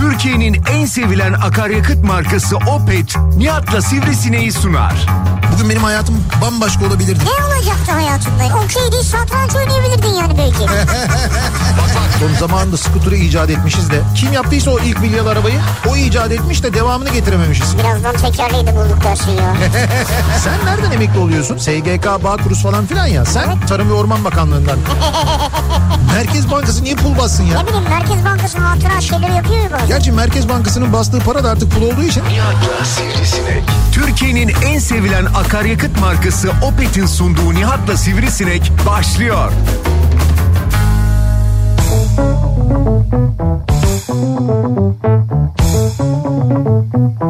Türkiye'nin en sevilen akaryakıt markası Opet, Nihat'la Sivrisineği sunar. Bugün benim hayatım bambaşka olabilirdi. Ne olacaktı hayatında? Okey değil satranç oynayabilirdin yani belki. Son zamanında skuturu icat etmişiz de. Kim yaptıysa o ilk milyon arabayı o icat etmiş de devamını getirememişiz. Birazdan tekerleği de bulduk dersin ya. Sen nereden emekli oluyorsun? SGK, Bağkuruz falan filan ya. Sen Tarım ve Orman Bakanlığı'ndan. Merkez Bankası niye pul bassın ya? ne bileyim Merkez Bankası hatıra şeyleri yapıyor ya bazen. Gerçi Merkez Bankası'nın bastığı para da artık pul olduğu için. Nihat'la Sivrisinek. Türkiye'nin en sevilen akaryakıt markası Opet'in sunduğu Nihat'la Sivrisinek başlıyor. Türkiye'nin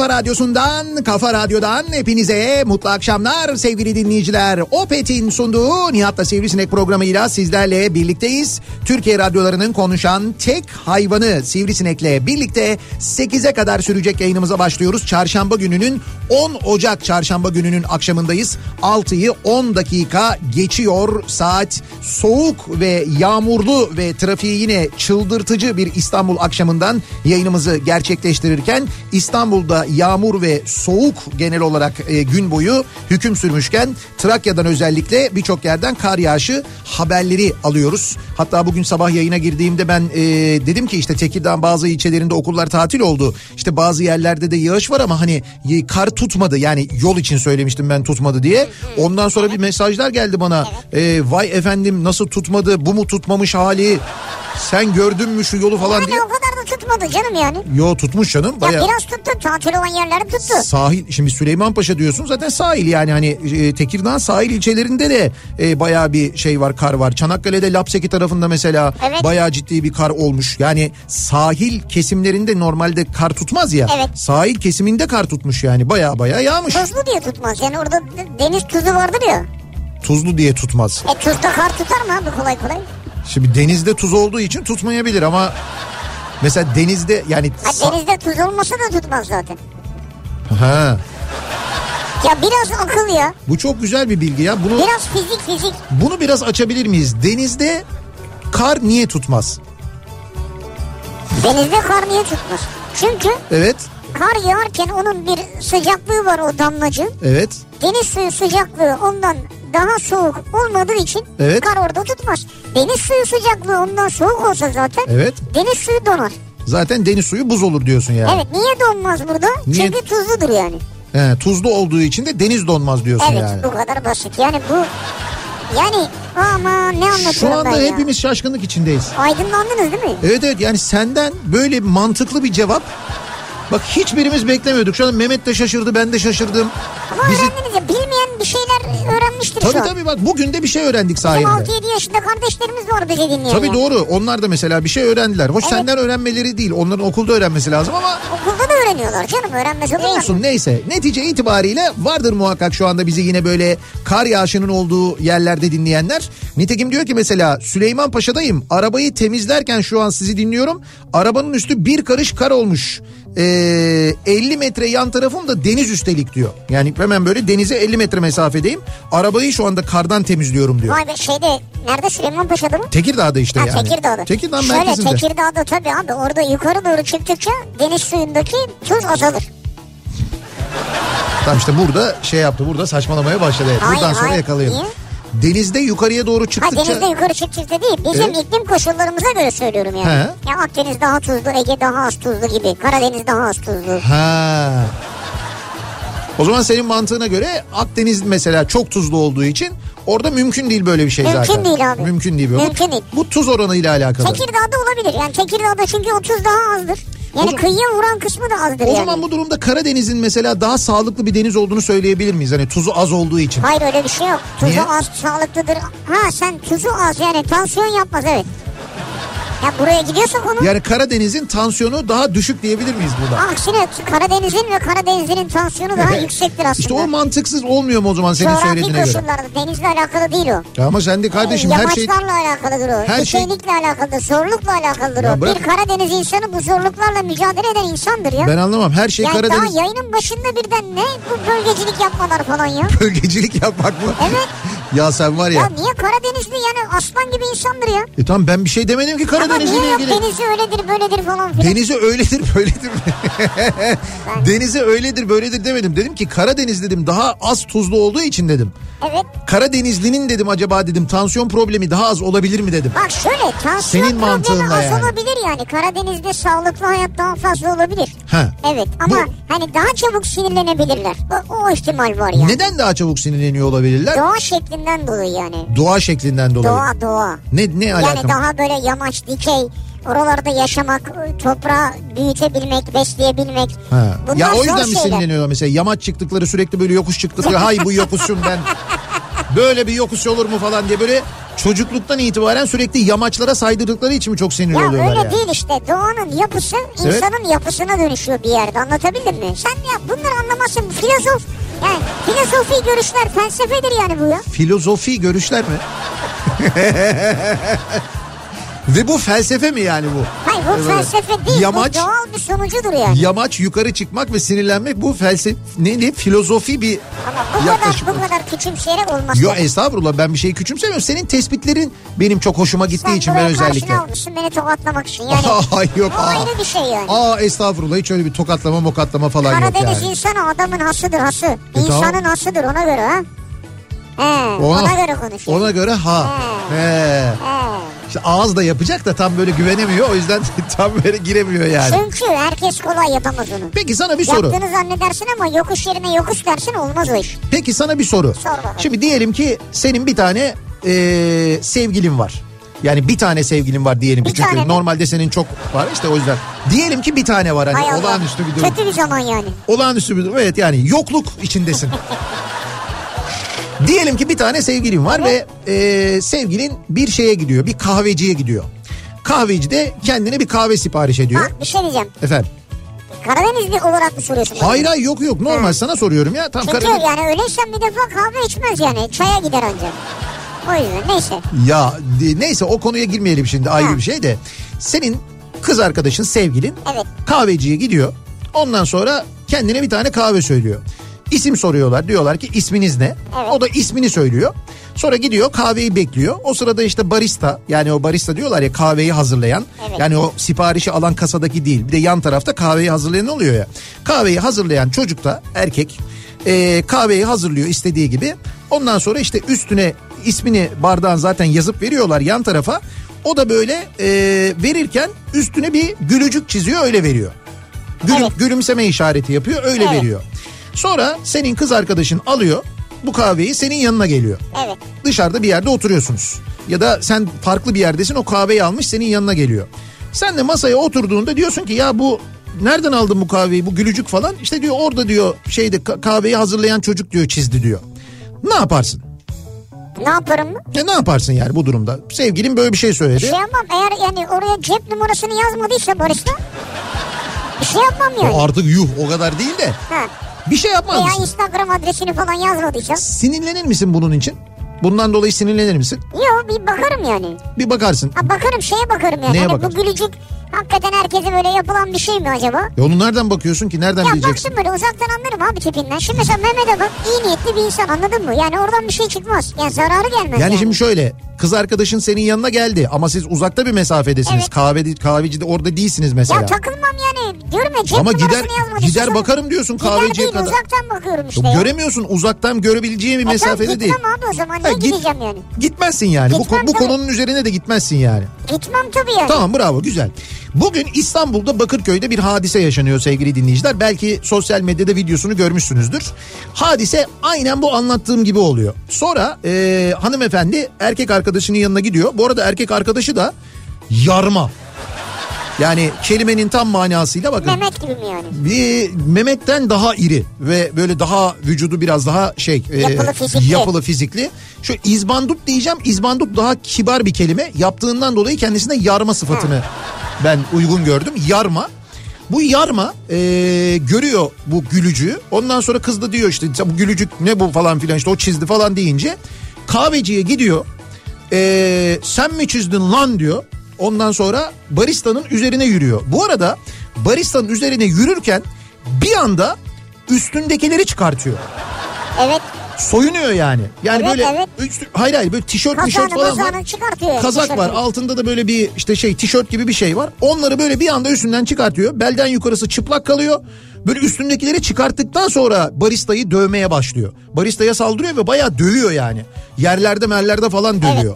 radyosundan, kafa radyodan hepinize mutlu akşamlar sevgili dinleyiciler. Opet'in sunduğu Nihat'la Sivrisinek programıyla sizlerle birlikteyiz. Türkiye radyolarının konuşan tek hayvanı Sivrisinek'le birlikte 8'e kadar sürecek yayınımıza başlıyoruz. Çarşamba gününün 10 Ocak çarşamba gününün akşamındayız. 6'yı 10 dakika geçiyor saat. Soğuk ve yağmurlu ve trafiği yine çıldırtıcı bir İstanbul akşamından yayınımızı gerçekleştirirken İstanbul'da yağmur ve soğuk genel olarak e, gün boyu hüküm sürmüşken Trakya'dan özellikle birçok yerden kar yağışı haberleri alıyoruz. Hatta bugün sabah yayına girdiğimde ben e, dedim ki işte Tekirdağ bazı ilçelerinde okullar tatil oldu. İşte bazı yerlerde de yağış var ama hani e, kar tutmadı yani yol için söylemiştim ben tutmadı diye. Ondan sonra bir mesajlar geldi bana. E, vay efendim nasıl tutmadı bu mu tutmamış hali sen gördün mü şu yolu falan diye. Yani o kadar da tutmadı canım yani. Yo tutmuş canım Ya bayağı. biraz tuttu tatil olan yerleri tuttu. Sahil şimdi Süleymanpaşa diyorsun zaten sahil yani hani e, Tekirdağ sahil ilçelerinde de e, bayağı bir şey var kar var. Çanakkale'de Lapseki tarafında mesela Evet. bayağı ciddi bir kar olmuş. Yani sahil kesimlerinde normalde kar tutmaz ya. Evet. Sahil kesiminde kar tutmuş yani bayağı bayağı yağmış. Tuzlu diye tutmaz. Yani orada deniz tuzu vardır ya. Tuzlu diye tutmaz. E tuzda kar tutar mı abi kolay kolay? Şimdi denizde tuz olduğu için tutmayabilir ama mesela denizde yani Ha, denizde tuz olmasa da tutmaz zaten. ha Ya biraz akıl ya. bu çok güzel bir bilgi ya. Bunu Biraz fizik fizik. bunu biraz açabilir miyiz? Denizde kar niye tutmaz? Denizde kar niye tutmaz? Çünkü Evet. kar yağarken onun bir sıcaklığı var o damlacığın. Evet. Deniz suyu sıcaklığı ondan daha soğuk olmadığı için Evet. kar orada tutmaz. Deniz suyu sıcaklığı ondan soğuk olsa zaten Evet. deniz suyu donar. Zaten deniz suyu buz olur diyorsun yani. Evet niye donmaz burada? Niye? Çünkü tuzludur yani. He, tuzlu olduğu için de deniz donmaz diyorsun Evet yani. bu kadar basit. Yani bu yani ama ne anlatıyorum Şu anda ben ya? hepimiz şaşkınlık içindeyiz. Aydınlandınız değil mi? Evet evet yani senden böyle mantıklı bir cevap Bak hiçbirimiz beklemiyorduk. Şu an Mehmet de şaşırdı ben de şaşırdım. Ama Bizi... öğrendiniz ya bilmeyen bir şeyler öğrenmiştir Tabii şu an. tabii bak bugün de bir şey öğrendik sayende. 6-7 yaşında kardeşlerimiz var bizi dinleyen. Tabii doğru. Onlar da mesela bir şey öğrendiler. Hoş Evet. senden öğrenmeleri değil. Onların okulda öğrenmesi lazım ama Okulda da öğreniyorlar canım öğrenmez olur mu? olsun neyse. Netice itibariyle vardır muhakkak şu anda bizi yine böyle kar yağışının olduğu yerlerde dinleyenler. Nitekim diyor ki mesela Süleyman Paşa'dayım. Arabayı temizlerken şu an sizi dinliyorum. Arabanın üstü bir karış kar olmuş. Ee, 50 metre yan tarafım da deniz üstelik diyor. Yani hemen böyle denize 50 metre mesafedeyim. Arabayı şu anda kardan temizliyorum diyor. Vay be şeyde nerede Süleymanpaşa'da mı? Tekirdağ'da işte Ha yani. Tekirdağ'da. Tekirdağ Şöyle merkezinde. Tekirdağ'da tabii abi orada yukarı doğru çıktıkça deniz suyundaki tuz azalır. Tamam işte burada şey yaptı. Burada saçmalamaya başladı. Evet, Hayır, Buradan sonra hayır. yakalayalım. Niye? Denizde yukarıya doğru Ha çıktıkça... denizde yukarı çıktıkça değil. Bizim Evet. iklim koşullarımıza göre söylüyorum yani. He. Ya Akdeniz daha tuzlu, Ege daha az tuzlu gibi. Karadeniz daha az tuzlu. Ha. O zaman senin mantığına göre Akdeniz mesela çok tuzlu olduğu için orada mümkün değil böyle bir şey Mümkün zaten. değil abi. Mümkün değil. Bu- Mümkün değil. Bu tuz oranıyla alakalı. Tekirdağ'da olabilir. Yani Tekirdağ'da çünkü o tuz daha azdır. Yani kıyıya vuran kısmı da azdır O yani. zaman bu durumda Karadeniz'in mesela daha sağlıklı bir deniz olduğunu söyleyebilir miyiz? Hani tuzu az olduğu için. Hayır öyle bir şey yok. Tuzu Niye? az sağlıklıdır. Ha sen tuzu az yani tansiyon yapmaz evet. Ya buraya gidiyorsa konu. Yani Karadeniz'in tansiyonu daha düşük diyebilir miyiz burada? Aksine Karadeniz'in ve Karadeniz'in tansiyonu daha yüksektir aslında. İşte o mantıksız olmuyor mu o zaman senin Coğrafi söylediğine göre? koşullarda denizle alakalı değil o. Ya Ama sen de kardeşim her şey... Yamaçlarla alakalıdır o. her şey- Dikeylikle alakalıdır, zorlukla alakalıdır Ya o. bırak- Bir Karadeniz insanı bu zorluklarla mücadele eden insandır ya. Ben anlamam her şey yani Karadeniz... daha yayının başında birden ne bu bölgecilik yapmalar falan ya. Bölgecilik yapmak mı? Evet. ya sen var Ya ya. niye Karadenizli yani aslan gibi insandır ya. E tamam ben bir şey demedim ki Ama Karadeniz'le niye yok ilgili. denizi öyledir böyledir falan filan. Denizi öyledir böyledir. Denizi öyledir böyledir demedim. Dedim ki Karadeniz dedim daha az tuzlu olduğu için dedim. Evet. Karadenizlinin dedim acaba dedim tansiyon problemi daha az olabilir mi dedim. Bak şöyle tansiyon Senin problemi az yani. olabilir yani. Karadeniz'de sağlıklı hayat daha fazla olabilir. Ha. Evet ama Bu- hani daha çabuk sinirlenebilirler. O, o ihtimal var yani. Neden daha çabuk sinirleniyor olabilirler? Doğa şeklinden dolayı yani. Doğa şeklinden dolayı. Doğa doğa. Ne ne alaka? Yani daha böyle yamaç, dikey, oralarda yaşamak, toprağı büyütebilmek, besleyebilmek. Ha. Bunlar Ya o yüzden mi sinirleniyorlar mesela yamaç çıktıkları sürekli böyle yokuş çıktıkları hay bu yokuşum ben böyle bir yokuş olur mu falan diye böyle çocukluktan itibaren sürekli yamaçlara saydırdıkları için mi çok sinirli Ya oluyorlar öyle yani? değil işte doğanın yapısı Evet. insanın yapısına dönüşüyor bir yerde anlatabildim mi? Sen ya bunları anlamazsın filozof yani filozofi görüşler felsefedir yani bu ya. Filozofi görüşler mi? Ve bu felsefe mi yani bu? Hayır bu Evet. felsefe değil Yamaç- bu doğal bir sonucudur yani. Yamaç yukarı çıkmak ve sinirlenmek bu felsefe ne ne filozofi bir Ama bu yaklaşım. kadar bu kadar küçümseyerek olmaz. Yo tabii. estağfurullah ben bir şeyi küçümsemiyorum. Senin tespitlerin benim çok hoşuma gittiği Sen için ben özellikle. karşına almışsın beni tokatlamak için yani. Ay yok. o aa. ayrı bir şey yani. Aa estağfurullah hiç öyle bir tokatlama mokatlama falan yok Karadeniz yani. insanı adamın hasıdır hası. E, İnsanın tamam. hasıdır ona göre ha. He, ona, göre konuşuyor. Ona göre ha. He. He. He. İşte ağız da yapacak da tam böyle güvenemiyor o yüzden tam böyle giremiyor yani. Çünkü herkes kolay yapamaz onu. Peki sana bir soru. Yaptığını zannedersin ama yokuş yerine yokuş dersin olmaz o iş. Peki sana bir soru. Sor bakalım. Şimdi diyelim ki senin bir tane eee, sevgilin var. Yani bir tane sevgilin var diyelim ki. Bir Çünkü normalde senin çok var işte o yüzden. Diyelim ki bir tane var hani Hay olağanüstü bir durum. Kötü bir zaman yani. Olağanüstü bir durum. Evet yani yokluk içindesin. Diyelim ki bir tane sevgilin var ve e, sevgilin bir şeye gidiyor. Bir kahveciye gidiyor. Kahveci de kendine bir kahve sipariş ediyor. Bak bir şey diyeceğim. Efendim. Karadenizli olarak mı soruyorsun? Hayır hayır yok yok normal sana soruyorum ya. Tam Çünkü Karadeniz- yani öyleysen bir defa kahve içmez yani. Çaya gider ancak. O yüzden neyse. Ya de- neyse o konuya girmeyelim şimdi ayrı Ha. bir şey de. Senin kız arkadaşın sevgilin Evet. kahveciye gidiyor. Ondan sonra kendine bir tane kahve söylüyor. İsim soruyorlar diyorlar ki isminiz ne? Evet. O da ismini söylüyor. Sonra gidiyor kahveyi bekliyor. O sırada işte barista yani o barista diyorlar ya kahveyi hazırlayan. Evet. Yani o siparişi alan kasadaki değil. Bir de yan tarafta kahveyi hazırlayan oluyor ya. Kahveyi hazırlayan çocuk da erkek e, kahveyi hazırlıyor istediği gibi. Ondan sonra işte üstüne ismini bardağın zaten yazıp veriyorlar yan tarafa. O da böyle e, verirken üstüne bir gülücük çiziyor öyle veriyor. Gülüm, Evet. Gülümseme işareti yapıyor öyle Evet. veriyor. Sonra senin kız arkadaşın alıyor bu kahveyi senin yanına geliyor. Evet. Dışarıda bir yerde oturuyorsunuz. Ya da sen farklı bir yerdesin o kahveyi almış senin yanına geliyor. Sen de masaya oturduğunda diyorsun ki ya bu nereden aldın bu kahveyi bu gülücük falan. İşte diyor orada diyor şeyde ka- kahveyi hazırlayan çocuk diyor çizdi diyor. Ne yaparsın? Ne yaparım mı? Ya ne yaparsın yani bu durumda? Sevgilin böyle bir şey söyledi. Şey yapmam. Eğer yani oraya cep numarasını yazmadıysa barista bir şey yapmam yani. O artık yuh o kadar değil de Ha. bir şey yapmaz Veya mısın? Instagram adresini falan yazmadıysa. Sinirlenir misin bunun için? Bundan dolayı sinirlenir misin? Yok bir bakarım yani. Bir bakarsın. Ha bakarım şeye bakarım yani. Neye hani bakarsın? bu gülücük hakikaten herkese böyle yapılan bir şey mi acaba? Ya onu nereden bakıyorsun ki? Nereden Ya bileceksin? baksın böyle uzaktan anlarım abi tipinden. Şimdi mesela Mehmet'e bak iyi niyetli bir insan anladın mı? Yani oradan bir şey çıkmaz. Yani zararı gelmez yani. Yani şimdi şöyle kız arkadaşın senin yanına geldi ama siz uzakta bir mesafedesiniz. Evet. Kahve kahveci de orada değilsiniz mesela. Ya takılmam yani. Diyorum ya cep ama gider gider bakarım diyorsun Gider kahveciye değil kadar. uzaktan bakıyorum işte. Ya. Göremiyorsun uzaktan görebileceğin bir E mesafede tamam, değil. Gitmem abi o zaman. Niye git- gideceğim yani? Gitmezsin yani. bu, Gitmem bu tabii. konunun üzerine de gitmezsin yani. Gitmem tabii yani. Tamam bravo güzel. Bugün İstanbul'da Bakırköy'de bir hadise yaşanıyor sevgili dinleyiciler. Belki sosyal medyada videosunu görmüşsünüzdür. Hadise aynen bu anlattığım gibi oluyor. Sonra e, hanımefendi erkek arkadaşının yanına gidiyor. Bu arada erkek arkadaşı da yarma. Yani kelimenin tam manasıyla bakın. Mehmet gibi mi yani? Bir Mehmet'ten daha iri ve böyle daha vücudu biraz daha şey e, Yapılı fizikli. yapılı fizikli. Şu izbandut diyeceğim. İzbandut daha kibar bir kelime. Yaptığından dolayı kendisine yarma sıfatını ben uygun gördüm. Yarma. Bu yarma e, görüyor bu gülücüğü. Ondan sonra kız da diyor işte bu gülücük ne bu falan filan işte o çizdi falan deyince kahveciye gidiyor. E, sen mi çizdin lan diyor. Ondan sonra baristanın üzerine yürüyor. Bu arada baristanın üzerine yürürken bir anda üstündekileri çıkartıyor. Evet. Soyunuyor yani. Yani Evet, böyle evet. üstü- hayır hayır böyle tişört tişört Kazağını falan var. çıkartıyor. Kazak var tişörtünü. altında da böyle bir işte şey tişört gibi bir şey var. Onları böyle bir anda üstünden çıkartıyor. Belden yukarısı çıplak kalıyor. Böyle üstündekileri çıkarttıktan sonra baristayı dövmeye başlıyor. Baristaya saldırıyor ve bayağı dövüyor yani. Yerlerde merlerde falan dövüyor.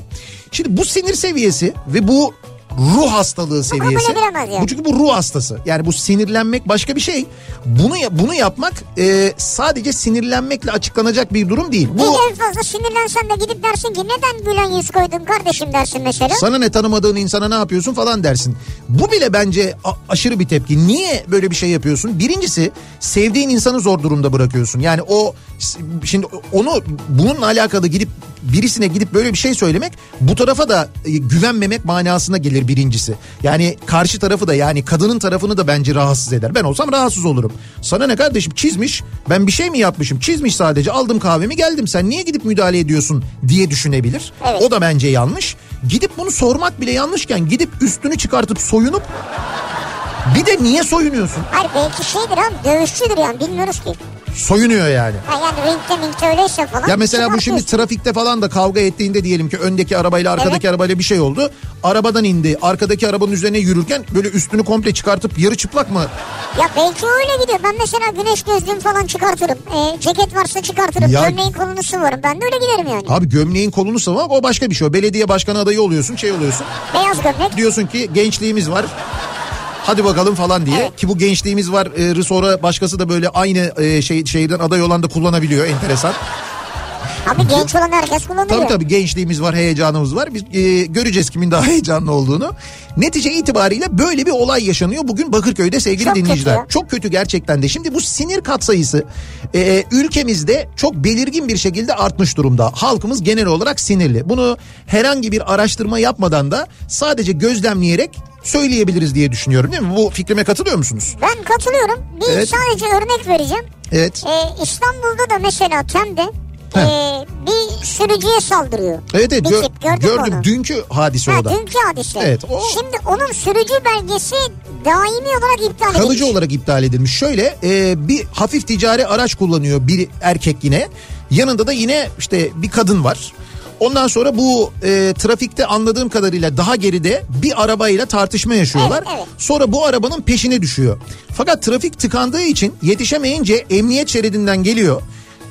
Şimdi bu sinir seviyesi ve bu ruh hastalığı seviyesi. yani. Bu çünkü bu ruh hastası. Yani bu sinirlenmek başka bir şey. Bunu bunu yapmak e, sadece sinirlenmekle açıklanacak bir durum değil. Bu Bir en fazla sinirlensen de gidip dersin ki neden gülen yüz koydun kardeşim dersin mesela. Sana ne tanımadığın insana ne yapıyorsun falan dersin. Bu bile bence aşırı bir tepki. Niye böyle bir şey yapıyorsun? Birincisi sevdiğin insanı zor durumda bırakıyorsun. Yani o şimdi onu bununla alakalı gidip birisine gidip böyle bir şey söylemek bu tarafa da e, güvenmemek manasına gelir birincisi. Yani karşı tarafı da yani kadının tarafını da bence rahatsız eder. Ben olsam rahatsız olurum. Sana ne kardeşim çizmiş ben bir şey mi yapmışım çizmiş sadece aldım kahvemi geldim sen niye gidip müdahale ediyorsun diye düşünebilir. Evet. O da bence yanlış. Gidip bunu sormak bile yanlışken gidip üstünü çıkartıp soyunup bir de niye soyunuyorsun? Hayır belki şeydir abi dövüşçüdür yani bilmiyoruz ki. Soyunuyor yani. Ha yani ringde mingde öyleyse falan. Ya mesela bu şimdi trafikte falan da kavga ettiğinde diyelim ki öndeki arabayla arkadaki Evet. arabayla bir şey oldu. Arabadan indi. Arkadaki arabanın üzerine yürürken böyle üstünü komple çıkartıp yarı çıplak mı? Ya belki öyle gidiyor. Ben mesela güneş gözlüğümü falan çıkartırım. Ee, ceket varsa çıkartırım. Ya- Gömleğin kolunu sıvarım. Ben de öyle giderim yani. Abi gömleğin kolunu sıvamak o başka bir şey. O belediye başkanı adayı oluyorsun şey oluyorsun. Beyaz gömlek. Diyorsun ki gençliğimiz var. Hadi bakalım falan diye Evet. ki bu gençliğimiz var e, sonra başkası da böyle aynı e, şey şeyden aday olan da kullanabiliyor enteresan. Abi genç olan herkes kullanıyor. Tabii tabii gençliğimiz var, heyecanımız var. Biz e, göreceğiz kimin daha heyecanlı olduğunu. Netice itibariyle böyle bir olay yaşanıyor bugün Bakırköy'de sevgili Çok dinleyiciler. kötü. Çok kötü gerçekten de. Şimdi bu sinir katsayısı e, ülkemizde çok belirgin bir şekilde artmış durumda. Halkımız genel olarak sinirli. Bunu herhangi bir araştırma yapmadan da sadece gözlemleyerek söyleyebiliriz diye düşünüyorum değil mi? Bu fikrime katılıyor musunuz? Ben katılıyorum. Bir Evet. sadece örnek vereceğim. Evet. Ee, İstanbul'da da mesela Tem'de ee, bir sürücüye saldırıyor. Evet evet Bir gö- tip, gördün mü gördüm. onu? Dünkü hadise Ha, o da. dünkü hadise. Evet, o- Şimdi onun sürücü belgesi daimi olarak iptal edilmiş. Kalıcı olarak iptal edilmiş. Şöyle e, bir hafif ticari araç kullanıyor bir erkek yine. Yanında da yine işte bir kadın var. Ondan sonra bu e, trafikte anladığım kadarıyla daha geride bir arabayla tartışma yaşıyorlar. Evet, evet. Sonra bu arabanın peşine düşüyor. Fakat trafik tıkandığı için yetişemeyince emniyet şeridinden geliyor.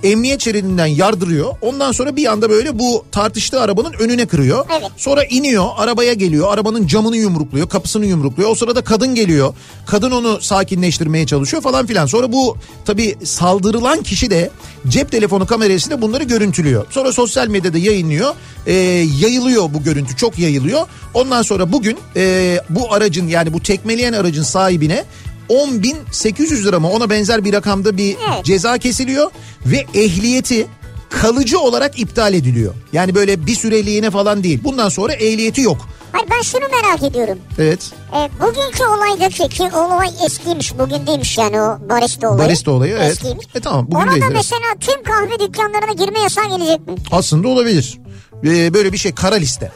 Emniyet şeridinden yardırıyor. Ondan sonra bir anda böyle bu tartıştığı arabanın önüne kırıyor. Evet. Sonra iniyor arabaya geliyor arabanın camını yumrukluyor kapısını yumrukluyor. O sırada kadın geliyor. Kadın onu sakinleştirmeye çalışıyor falan filan. Sonra bu tabi saldırılan kişi de cep telefonu kamerasıyla bunları görüntülüyor. Sonra sosyal medyada yayınlıyor. Ee, yayılıyor bu görüntü çok yayılıyor. Ondan sonra bugün e, bu aracın yani bu tekmeleyen aracın sahibine 10.800 lira mı ona benzer bir rakamda bir Evet. ceza kesiliyor ve ehliyeti kalıcı olarak iptal ediliyor. Yani böyle bir süreliğine falan değil. Bundan sonra ehliyeti yok. Hayır ben şunu merak ediyorum. Evet. E, bugünkü olaydaki ki olay eskiymiş bugün değilmiş yani o barista olayı. Barista olayı, evet. Eskiymiş. E tamam, bugün Ona da mesela tüm kahve dükkanlarına girme yasağı gelecek mi? Aslında olabilir. Ee, böyle bir şey kara liste.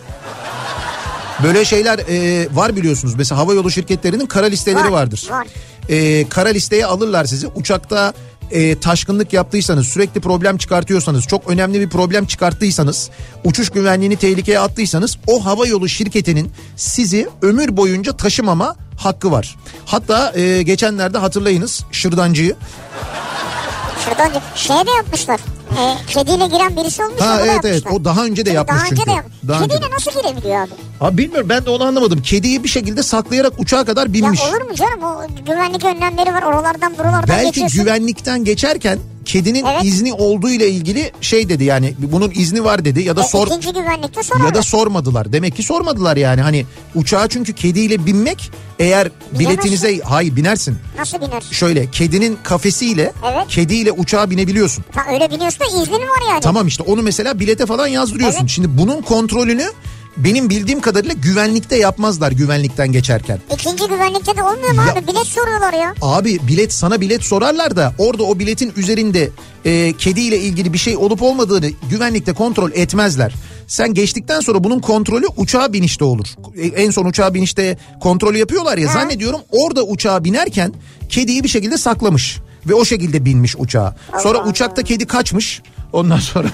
Böyle şeyler e, var biliyorsunuz. Mesela havayolu şirketlerinin kara listeleri Var, vardır. var. Ee, kara listeye alırlar sizi. Uçakta e, taşkınlık yaptıysanız, sürekli problem çıkartıyorsanız, çok önemli bir problem çıkarttıysanız, uçuş güvenliğini tehlikeye attıysanız o havayolu şirketinin sizi ömür boyunca taşımama hakkı var. Hatta e, geçenlerde hatırlayınız şırdancıyı. Şuradan önce şey de yapmışlar. E, kediyle giren birisi olmuş. Ha ya, evet evet o daha önce de yapmış daha önce çünkü. de yap- Daha önce Kediyle de. nasıl girebiliyor abi? Abi bilmiyorum ben de onu anlamadım. Kediyi bir şekilde saklayarak uçağa kadar Ya binmiş. olur mu canım o güvenlik önlemleri var oralardan buralardan Belki geçiyorsun. güvenlikten geçerken kedinin Evet. izni olduğu ile ilgili şey dedi yani bunun izni var dedi ya da E, sor ya da sormadılar. Demek ki sormadılar yani hani uçağa çünkü kediyle binmek eğer biletinize hayır binersin. Nasıl biner? Şöyle kedinin kafesiyle Evet. kediyle uçağa binebiliyorsun. Ta öyle biliyorsun da iznin var yani. Tamam işte onu mesela bilete falan yazdırıyorsun. Evet. Şimdi bunun kontrolünü benim bildiğim kadarıyla güvenlikte yapmazlar güvenlikten geçerken. İkinci güvenlikte de olmuyor mu Ya- abi? Bilet soruyorlar ya. Abi bilet sana bilet sorarlar da orada o biletin üzerinde e, kediyle ilgili bir şey olup olmadığını güvenlikte kontrol etmezler. Sen geçtikten sonra bunun kontrolü uçağa binişte olur. E, En son uçağa binişte kontrolü yapıyorlar ya Ha. zannediyorum orada uçağa binerken kediyi bir şekilde saklamış ve o şekilde binmiş uçağa. Sonra Allah uçakta kedi kaçmış. Ondan sonra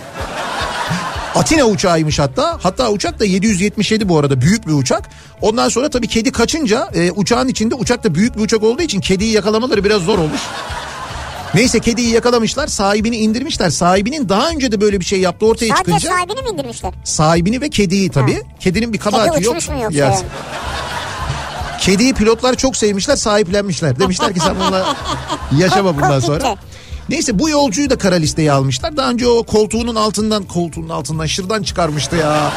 Atina uçağıymış hatta. Hatta uçak da 777 bu arada büyük bir uçak. Ondan sonra tabii kedi kaçınca e, uçağın içinde uçak da büyük bir uçak olduğu için kediyi yakalamaları biraz zor olmuş. Neyse kediyi yakalamışlar sahibini indirmişler. Sahibinin daha önce de böyle bir şey yaptığı ortaya Sadece çıkınca sahibini mi indirmişler? sahibini ve kediyi tabii. Kedinin bir Kedi kabahati yok. uçmuş mu yoksa? Yani? Kediyi pilotlar çok sevmişler sahiplenmişler. Demişler ki sen bununla yaşama bundan sonra. Neyse bu yolcuyu da kara listeye almışlar. Daha önce o koltuğunun altından koltuğunun altından şırdan çıkarmıştı ya.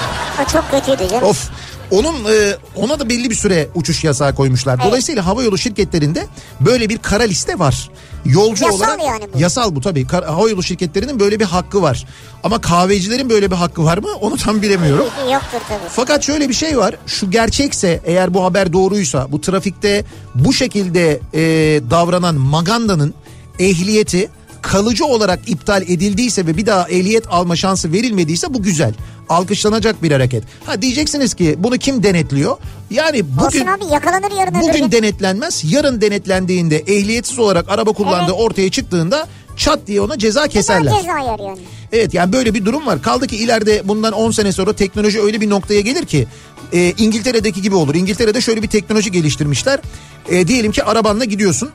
O çok kötüydü canım. Of. Onun e, ona da belli bir süre uçuş yasağı koymuşlar. Dolayısıyla havayolu şirketlerinde böyle bir kara liste var. Yolcu Yasal olarak yani bu. yasal bu tabii. Kar, havayolu şirketlerinin böyle bir hakkı var. Ama kahvecilerin böyle bir hakkı var mı? Onu tam bilemiyorum. Yoktur tabii. Fakat şöyle bir şey var. Şu gerçekse eğer bu haber doğruysa bu trafikte bu şekilde e, davranan Maganda'nın ehliyeti kalıcı olarak iptal edildiyse ve bir daha ehliyet alma şansı verilmediyse bu güzel. Alkışlanacak bir hareket. Ha diyeceksiniz ki bunu kim denetliyor? Yani bugün Olsun abi yakalanır yarın öbür bugün gün. denetlenmez. Yarın denetlendiğinde ehliyetsiz olarak araba kullandığı Evet. ortaya çıktığında çat diye ona ceza keserler. Ceza yer yani. Evet yani böyle bir durum var. Kaldı ki ileride bundan 10 sene sonra teknoloji öyle bir noktaya gelir ki e, İngiltere'deki gibi olur. İngiltere'de şöyle bir teknoloji geliştirmişler. E, diyelim ki arabanla gidiyorsun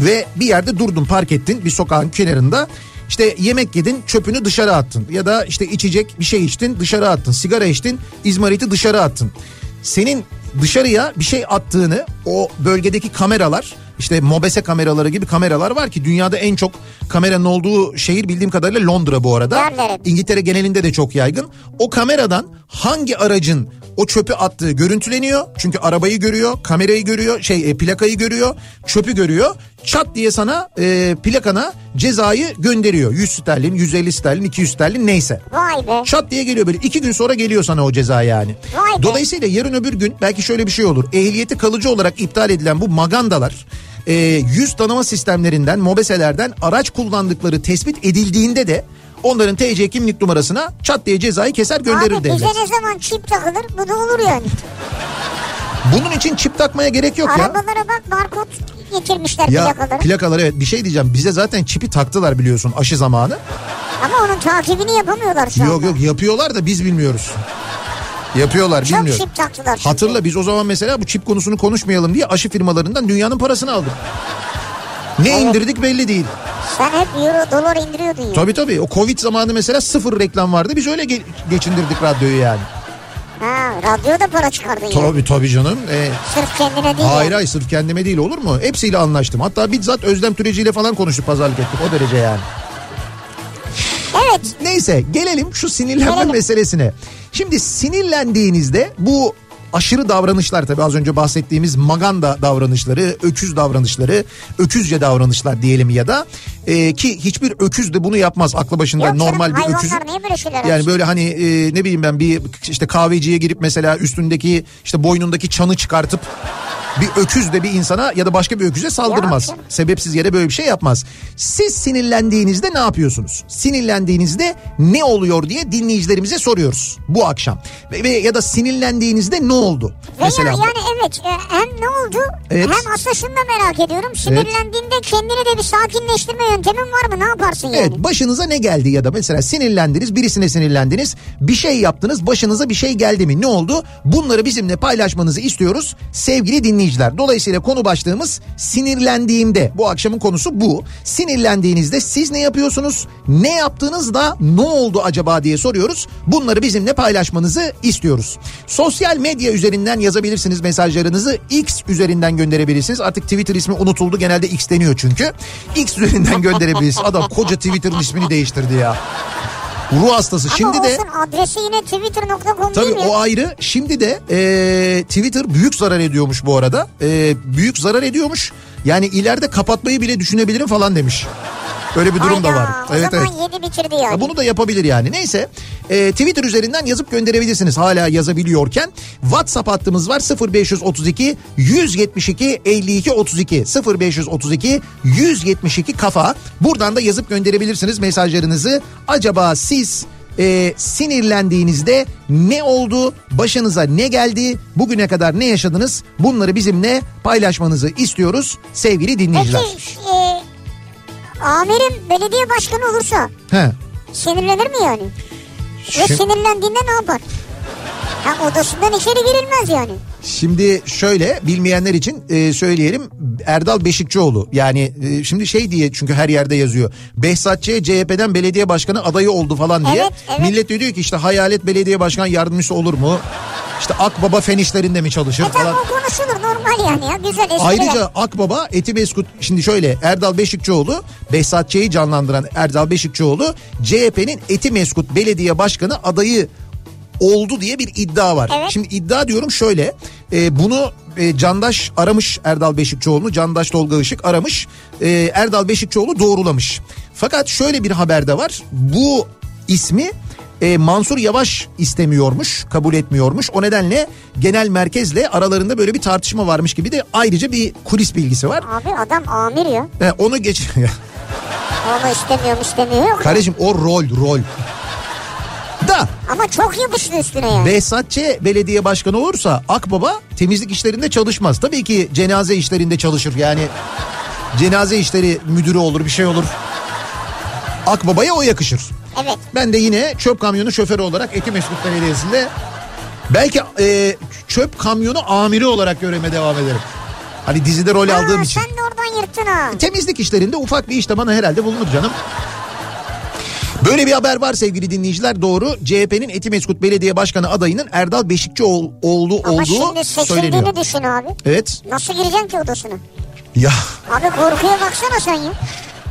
ve bir yerde durdun park ettin bir sokağın kenarında. İşte yemek yedin çöpünü dışarı attın ya da işte içecek bir şey içtin dışarı attın sigara içtin izmariti dışarı attın. Senin dışarıya bir şey attığını o bölgedeki kameralar işte mobese kameraları gibi kameralar var ki dünyada en çok kameranın olduğu şehir bildiğim kadarıyla Londra bu arada. İngiltere genelinde de çok yaygın. O kameradan hangi aracın o çöpü attığı görüntüleniyor. Çünkü arabayı görüyor, kamerayı görüyor, şey e, plakayı görüyor, çöpü görüyor. Çat diye sana e, plakana cezayı gönderiyor. 100 sterlin, 150 sterlin, 200 sterlin neyse. Vay be. Çat diye geliyor böyle iki gün sonra geliyor sana o ceza yani. Vay be. Dolayısıyla yarın öbür gün belki şöyle bir şey olur. Ehliyeti kalıcı olarak iptal edilen bu magandalar e, yüz tanıma sistemlerinden, mobeselerden araç kullandıkları tespit edildiğinde de onların TC kimlik numarasına çat diye cezayı keser gönderir Abi devlet. bize ne zaman çip takılır bu da olur yani. Bunun için çip takmaya gerek yok ya. Arabalara bak barkod getirmişler Ya plakaları. plakalar evet bir şey diyeceğim. Bize zaten çipi taktılar biliyorsun aşı zamanı. Ama onun takibini yapamıyorlar şu Yok anda. yok yapıyorlar da biz bilmiyoruz. Yapıyorlar Çok bilmiyorum. çip taktılar şimdi. Hatırla biz o zaman mesela bu çip konusunu konuşmayalım diye aşı firmalarından dünyanın parasını aldık. Ne indirdik belli değil. Sen hep euro dolar indiriyordun ya. Tabii tabii o Covid zamanı mesela sıfır reklam vardı. Biz öyle ge- geçindirdik radyoyu yani. Ha, radyoda para çıkardın ya. Tabii tabii canım. Ee, Sırf kendine değil. hayır hayır sırf kendime değil olur mu? Hepsiyle anlaştım. Hatta bizzat Özlem Türeci ile falan konuşup pazarlık ettik o derece yani. Evet. Neyse gelelim şu sinirlenme Gelelim. meselesine. Şimdi sinirlendiğinizde bu aşırı davranışlar tabii. Az önce bahsettiğimiz maganda davranışları, öküz davranışları, öküzce davranışlar diyelim ya da e, ki hiçbir öküz de bunu yapmaz. Aklı başında Yok canım, normal bir böyle şeyler Yani böyle hani e, ne bileyim ben bir işte kahveciye girip mesela üstündeki işte boynundaki çanı çıkartıp bir öküz de bir insana ya da başka bir öküze saldırmaz. Sebepsiz yere böyle bir şey yapmaz. Siz sinirlendiğinizde ne yapıyorsunuz? Sinirlendiğinizde ne oluyor diye dinleyicilerimize soruyoruz bu akşam. Ve, ya da sinirlendiğinizde ne oldu? Veya Mesela yani evet e, hem ne oldu Evet. hem aslında şunu da merak ediyorum. Sinirlendiğinde kendini de bir sakinleştirme yöntemin var mı? Ne yaparsın yani? Evet başınıza ne geldi ya da mesela sinirlendiniz birisine sinirlendiniz bir şey yaptınız başınıza bir şey geldi mi ne oldu bunları bizimle paylaşmanızı istiyoruz sevgili dinleyiciler. Dinleyiciler. Dolayısıyla konu başlığımız sinirlendiğimde. Bu akşamın konusu bu. Sinirlendiğinizde siz ne yapıyorsunuz? Ne yaptığınızda ne oldu acaba diye soruyoruz. Bunları bizimle paylaşmanızı istiyoruz. Sosyal medya üzerinden yazabilirsiniz mesajlarınızı. X üzerinden gönderebilirsiniz. Artık Twitter ismi unutuldu. Genelde X deniyor çünkü. X üzerinden gönderebilirsiniz. Adam koca Twitter'ın ismini değiştirdi ya. Ruh hastası. Ama Şimdi de adresi yine twitter.com Tabii o ayrı. Şimdi de e, Twitter büyük zarar ediyormuş bu arada. E, büyük zarar ediyormuş. Yani ileride kapatmayı bile düşünebilirim falan demiş. Öyle bir durum da Hayda, var. O zaman yedi bitirdi yani. Ya bunu da yapabilir yani. Neyse e, Twitter üzerinden yazıp gönderebilirsiniz hala yazabiliyorken. WhatsApp hattımız var 0532 172 52 32 0532 172 kafa. Buradan da yazıp gönderebilirsiniz mesajlarınızı. Acaba siz e, sinirlendiğinizde ne oldu? Başınıza ne geldi? Bugüne kadar ne yaşadınız? Bunları bizimle paylaşmanızı istiyoruz sevgili dinleyiciler. Peki e, amirim belediye başkanı olursa He. sinirlenir mi yani? Ve Şimdi- sinirlendiğinde ne yapar? Ha odasından içeri girilmez yani. Şimdi şöyle bilmeyenler için e, söyleyelim Erdal Beşikçioğlu yani e, şimdi şey diye çünkü her yerde yazıyor. Behzat Ç. CHP'den belediye başkanı adayı oldu falan diye. Evet, evet. Millet de diyor ki işte hayalet belediye başkan yardımcısı olur mu? İşte Akbaba fen işlerinde mi çalışır E falan. o konuşulur normal yani ya güzel espriler. Ayrıca Akbaba Etimeskut şimdi şöyle Erdal Beşikçioğlu Behzat Ç'yi canlandıran Erdal Beşikçioğlu CHP'nin Etimeskut belediye başkanı adayı oldu diye bir iddia var. Evet. Şimdi iddia diyorum şöyle e, bunu e, Candaş aramış Erdal Beşikçioğlu'nu Candaş Tolga Işık aramış E, Erdal Beşikçioğlu doğrulamış. Fakat şöyle bir haber de var bu ismi e, Mansur Yavaş istemiyormuş, kabul etmiyormuş. O nedenle genel merkezle aralarında böyle bir tartışma varmış gibi de ayrıca bir kulis bilgisi var. Abi adam amir ya. E, onu geç... Onu istemiyorum istemiyor. Kardeşim o rol, rol. Da Ama çok yapıştı üstüne yani. Behzat Ç. belediye başkanı olursa Akbaba temizlik işlerinde çalışmaz. Tabii ki cenaze işlerinde çalışır. Yani cenaze işleri müdürü olur bir şey olur. Akbaba'ya o yakışır. Evet. Ben de yine çöp kamyonu şoförü olarak Etimesgut Belediyesi'nde belki e, çöp kamyonu amiri olarak görevime devam ederim. Hani dizide rol aldığım Aa, için. sen de oradan yırttın ha. Temizlik işlerinde ufak bir iş de bana herhalde bulunur canım. Böyle bir haber var sevgili dinleyiciler doğru. CHP'nin Etimeskut Belediye Başkanı adayının Erdal Beşikçioğlu olduğu Ama olduğu şimdi seçildiğini düşün abi. Evet. Nasıl gireceksin ki odasına? Ya Abi korkuya baksana sen ya.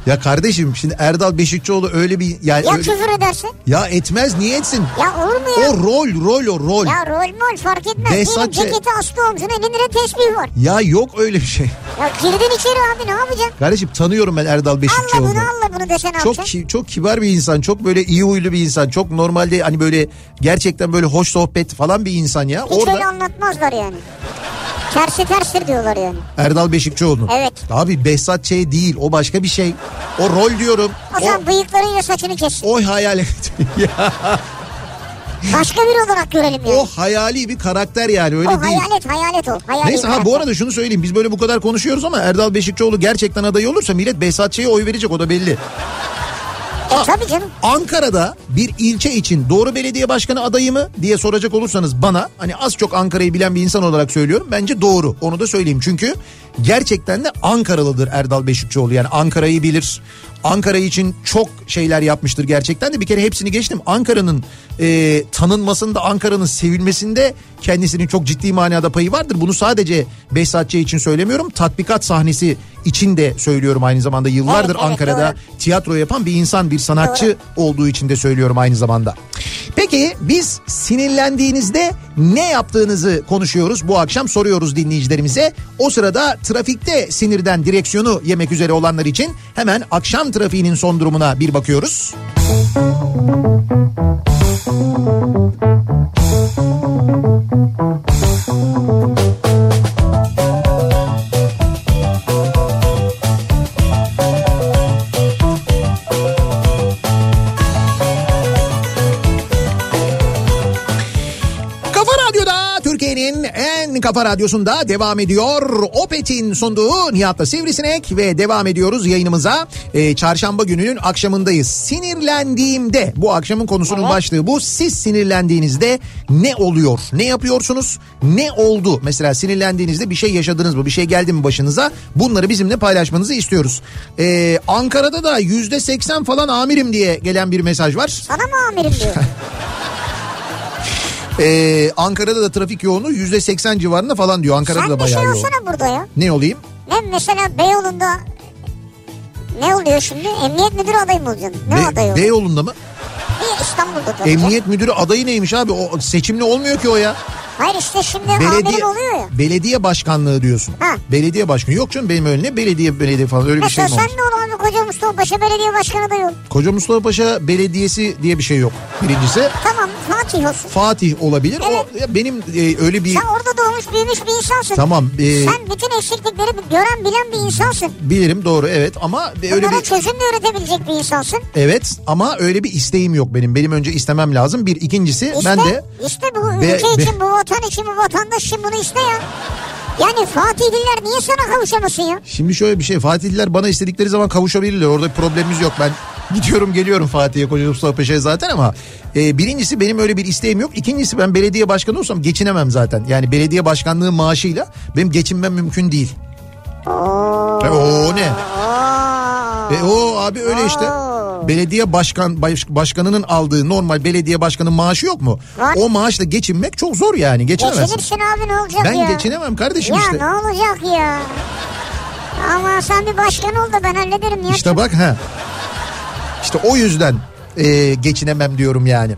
Ya kardeşim şimdi Erdal Beşikçioğlu öyle bir yani Ya öyle- küfür edersin. ya etmez niye etsin? Ya olur mu ya? O rol rol o rol. Ya rol mol fark etmez. Diyelim Ç- ceketi astı omzuna elinde tesbih var. Ya yok öyle bir şey. Ya girdin içeri abi ne yapacaksın? Kardeşim tanıyorum ben Erdal Allah Beşikçioğlu'nu. bunu Allah bunu dese ne Çok ki- çok kibar bir insan, çok böyle iyi huylu bir insan, çok normalde hani böyle gerçekten böyle hoş sohbet falan bir insan ya. Hiç Orada öyle anlatmazlar yani. Tersi terstir diyorlar yani. Erdal Beşikçioğlu. Evet. Abi Behzat Ç. değil, o başka bir şey. O rol diyorum. O zaman bıyıklarıyla saçını kessin. o hayal ya, Başka biri olarak görelim yani. o hayali bir karakter yani öyle o değil. hayalet hayalet o. Hayali Neyse ha bu arada şunu söyleyeyim biz böyle bu kadar konuşuyoruz ama Erdal Beşikçioğlu gerçekten adayı olursa millet Behzat Ç'ye oy verecek o da belli. E tabii canım. Ankara'da bir ilçe için doğru belediye başkanı adayı mı diye soracak olursanız bana hani az çok Ankara'yı bilen bir insan olarak söylüyorum. Bence doğru onu da söyleyeyim çünkü gerçekten de Ankaralıdır Erdal Beşikçioğlu yani Ankara'yı bilir. Ankara için çok şeyler yapmıştır gerçekten de bir kere hepsini geçtim. Ankara'nın e, tanınmasında Ankara'nın sevilmesinde kendisinin çok ciddi manada payı vardır. Bunu sadece Behzat Ç. için söylemiyorum tatbikat sahnesi için de söylüyorum aynı zamanda yıllardır Evet, evet, Ankara'da doğru. tiyatro yapan bir insan bir sanatçı olduğu için de söylüyorum aynı zamanda. Peki biz sinirlendiğinizde ne yaptığınızı konuşuyoruz bu akşam soruyoruz dinleyicilerimize. O sırada trafikte sinirden direksiyonu yemek üzere olanlar için hemen akşam trafiğinin son durumuna bir bakıyoruz. Kafa Kafa Radyosu'nda devam ediyor. Opet'in sunduğu Nihat'la Sivrisinek ve devam ediyoruz yayınımıza. Ee, çarşamba gününün akşamındayız. Sinirlendiğimde bu akşamın konusunun Evet. başlığı bu. Siz sinirlendiğinizde ne oluyor? Ne yapıyorsunuz? Ne oldu? Mesela sinirlendiğinizde bir şey yaşadınız mı? Bir şey geldi mi başınıza? Bunları bizimle paylaşmanızı istiyoruz. Ee, Ankara'da da yüzde seksen falan amirim diye gelen bir mesaj var. Sana mı amirim diyor. Ee, Ankara'da da trafik yoğunluğu yüzde seksen civarında falan diyor. Ankara'da Sen da bir şey bayağı yoğun. olsana burada ya. Ne olayım? Ne mesela Beyoğlu'nda ne oluyor şimdi? Emniyet müdürü adayı mı olacaksın? Ne Be- adayı? Beyoğlu'nda mı? Bir İstanbul'da tabii. Emniyet müdürü adayı neymiş abi? O seçimli olmuyor ki o ya. Hayır işte şimdi Belediye oluyor ya. belediye başkanlığı diyorsun. Ha. Belediye başkanı. Yok canım benim öyle ne belediye belediye falan öyle bir şey Mesela mi sen ne ol abi koca Mustafa Paşa belediye başkanı da yok. Koca Mustafa Paşa Belediyesi diye bir şey yok. Birincisi Tamam Fatih olsun. Fatih olabilir. O ya benim e, öyle bir Sen orada doğmuş büyümüş bir insansın. tamam e, Sen bütün eksiklikleri gören bilen bir insansın. bilirim doğru evet ama öyle Bunlara bir çözüm de üretebilecek bir insansın. evet ama öyle bir isteğim yok benim. Benim önce istemem lazım. Bir ikincisi İşte, ben de işte bu Be- ülke be- için, bu vatan için, bu vatandaş için bunu iste ya. Yani Fatihliler niye sana kavuşamasın ya? Şimdi şöyle bir şey Fatihliler bana istedikleri zaman kavuşabilirler. Orada bir problemimiz yok. Ben gidiyorum geliyorum Fatih'e Koca Mustafa Paşa'ya zaten ama e, birincisi benim öyle bir isteğim yok. İkincisi ben belediye başkanı olsam geçinemem zaten. Yani belediye başkanlığı maaşıyla benim geçinmem mümkün değil. E, o ne? Oo. E, o abi öyle işte. Oo. Belediye başkan baş- başkanının aldığı normal belediye başkanı maaşı yok mu? Var. O maaşla geçinmek çok zor yani geçinemezsin. Geçinirsin abi ne olacak Ben ya? geçinemem kardeşim ya işte. ne olacak ya? Ama sen bir başkan ol da ben hallederim ya. İşte bak ha. İşte o yüzden e, geçinemem diyorum yani.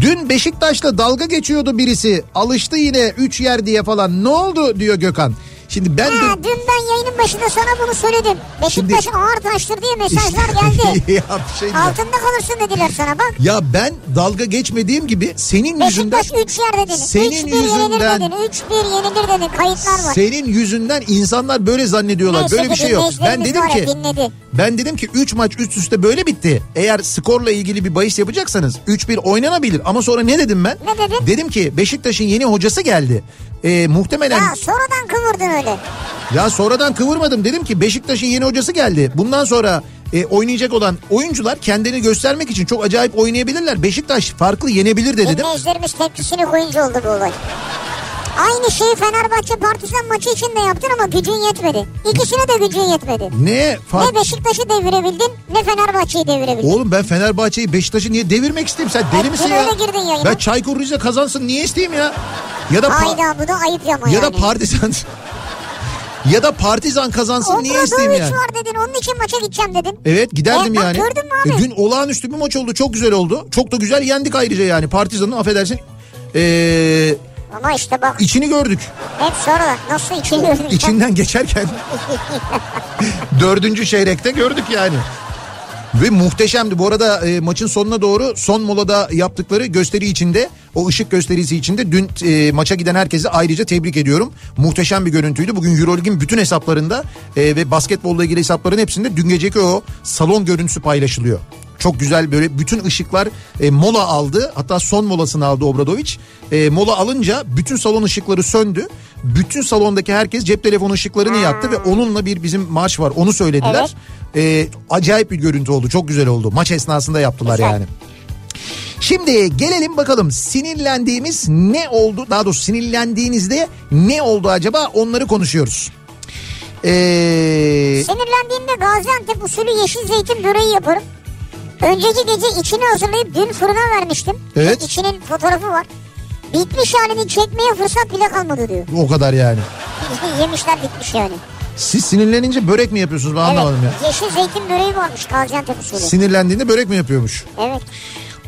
Dün Beşiktaş'la dalga geçiyordu birisi. Alıştı yine 3 yer diye falan. Ne oldu diyor Gökhan. Şimdi ben Ha, dün... dün ben yayının başında sana bunu söyledim. Beşiktaş Şimdi- ağır taştır diye mesajlar geldi. ya şey. Altında kalırsın dediler sana bak. Ya ben dalga geçmediğim gibi senin yüzünden... Beşiktaş 3 yer dedin. Senin 3-1 yenilir yüzünden- dedin. 3-1 yenilir dedin. Kayıtlar var. Senin yüzünden insanlar böyle zannediyorlar. Neyse böyle bir şey yok. Ben dedim ki dinledi. ben dedim ki 3 maç üst üste böyle bitti. Eğer skorla ilgili bir bahis yapacaksanız 3-1 oynanabilir. Ama sonra ne dedim ben? Ne dedin? Dedim ki Beşiktaş'ın yeni hocası geldi. Ee, muhtemelen Ha, sonradan kıvırdın öyle. ya sonradan kıvırmadım. Dedim ki Beşiktaş'ın yeni hocası geldi. Bundan sonra e, oynayacak olan oyuncular kendini göstermek için çok acayip oynayabilirler. Beşiktaş farklı yenebilir de dedim. Dinleyicilerimiz tepkisini koyunca oldu bu olay. Aynı şeyi Fenerbahçe Partizan maçı için de yaptın ama gücün yetmedi. İkisine de gücün yetmedi. Ne fark? Ne Beşiktaş'ı devirebildin ne Fenerbahçe'yi devirebildin. Oğlum ben Fenerbahçe'yi Beşiktaş'ı niye devirmek isteyeyim? Sen deli misin ya? girdin yayına. Ben Çaykur Rize kazansın niye isteyeyim ya? Ya da Hayda bu da ayıp ama ya yani. da Partizan ya da Partizan kazansın niye isteyeyim Obradoviç yani? var dedin onun için maça gideceğim dedin. Evet giderdim E, yani. gördün mü abi? E, dün olağanüstü bir maç oldu. Çok güzel oldu. Çok da güzel yendik ayrıca yani. Partizan'ın affedersin ee, Ama işte bak içini gördük. hep sonradan nasıl içini gördün? İçinden geçerken dördüncü çeyrekte gördük yani. Ve muhteşemdi. Bu arada e, maçın sonuna doğru son molada yaptıkları gösteri içinde o ışık gösterisi içinde dün e, maça giden herkesi ayrıca tebrik ediyorum. Muhteşem bir görüntüydü. Bugün Euroleague'in bütün hesaplarında e, ve basketbolla ilgili hesapların hepsinde dün geceki o salon görüntüsü paylaşılıyor. Çok güzel böyle bütün ışıklar e, mola aldı. Hatta son molasını aldı Obradoviç. E, mola alınca bütün salon ışıkları söndü. Bütün salondaki herkes cep telefonu ışıklarını yaktı ve onunla bir bizim maç var. Onu söylediler. E, acayip bir görüntü oldu. Çok güzel oldu. Maç esnasında yaptılar Güzel. yani. Şimdi gelelim bakalım sinirlendiğimiz ne oldu? Daha doğrusu sinirlendiğinizde ne oldu acaba? Onları konuşuyoruz. Ee, Sinirlendiğimde Gaziantep usulü yeşil zeytin böreği yaparım. Önceki gece içini hazırlayıp dün fırına vermiştim. Evet. İçinin fotoğrafı var. Bitmiş halini çekmeye fırsat bile kalmadı diyor. o kadar yani. Yemişler bitmiş yani. Siz sinirlenince börek mi yapıyorsunuz ben anlamadım ya. evet. Yeşil zeytin böreği varmış Gaziantep usulü. Sinirlendiğinde börek mi yapıyormuş? evet.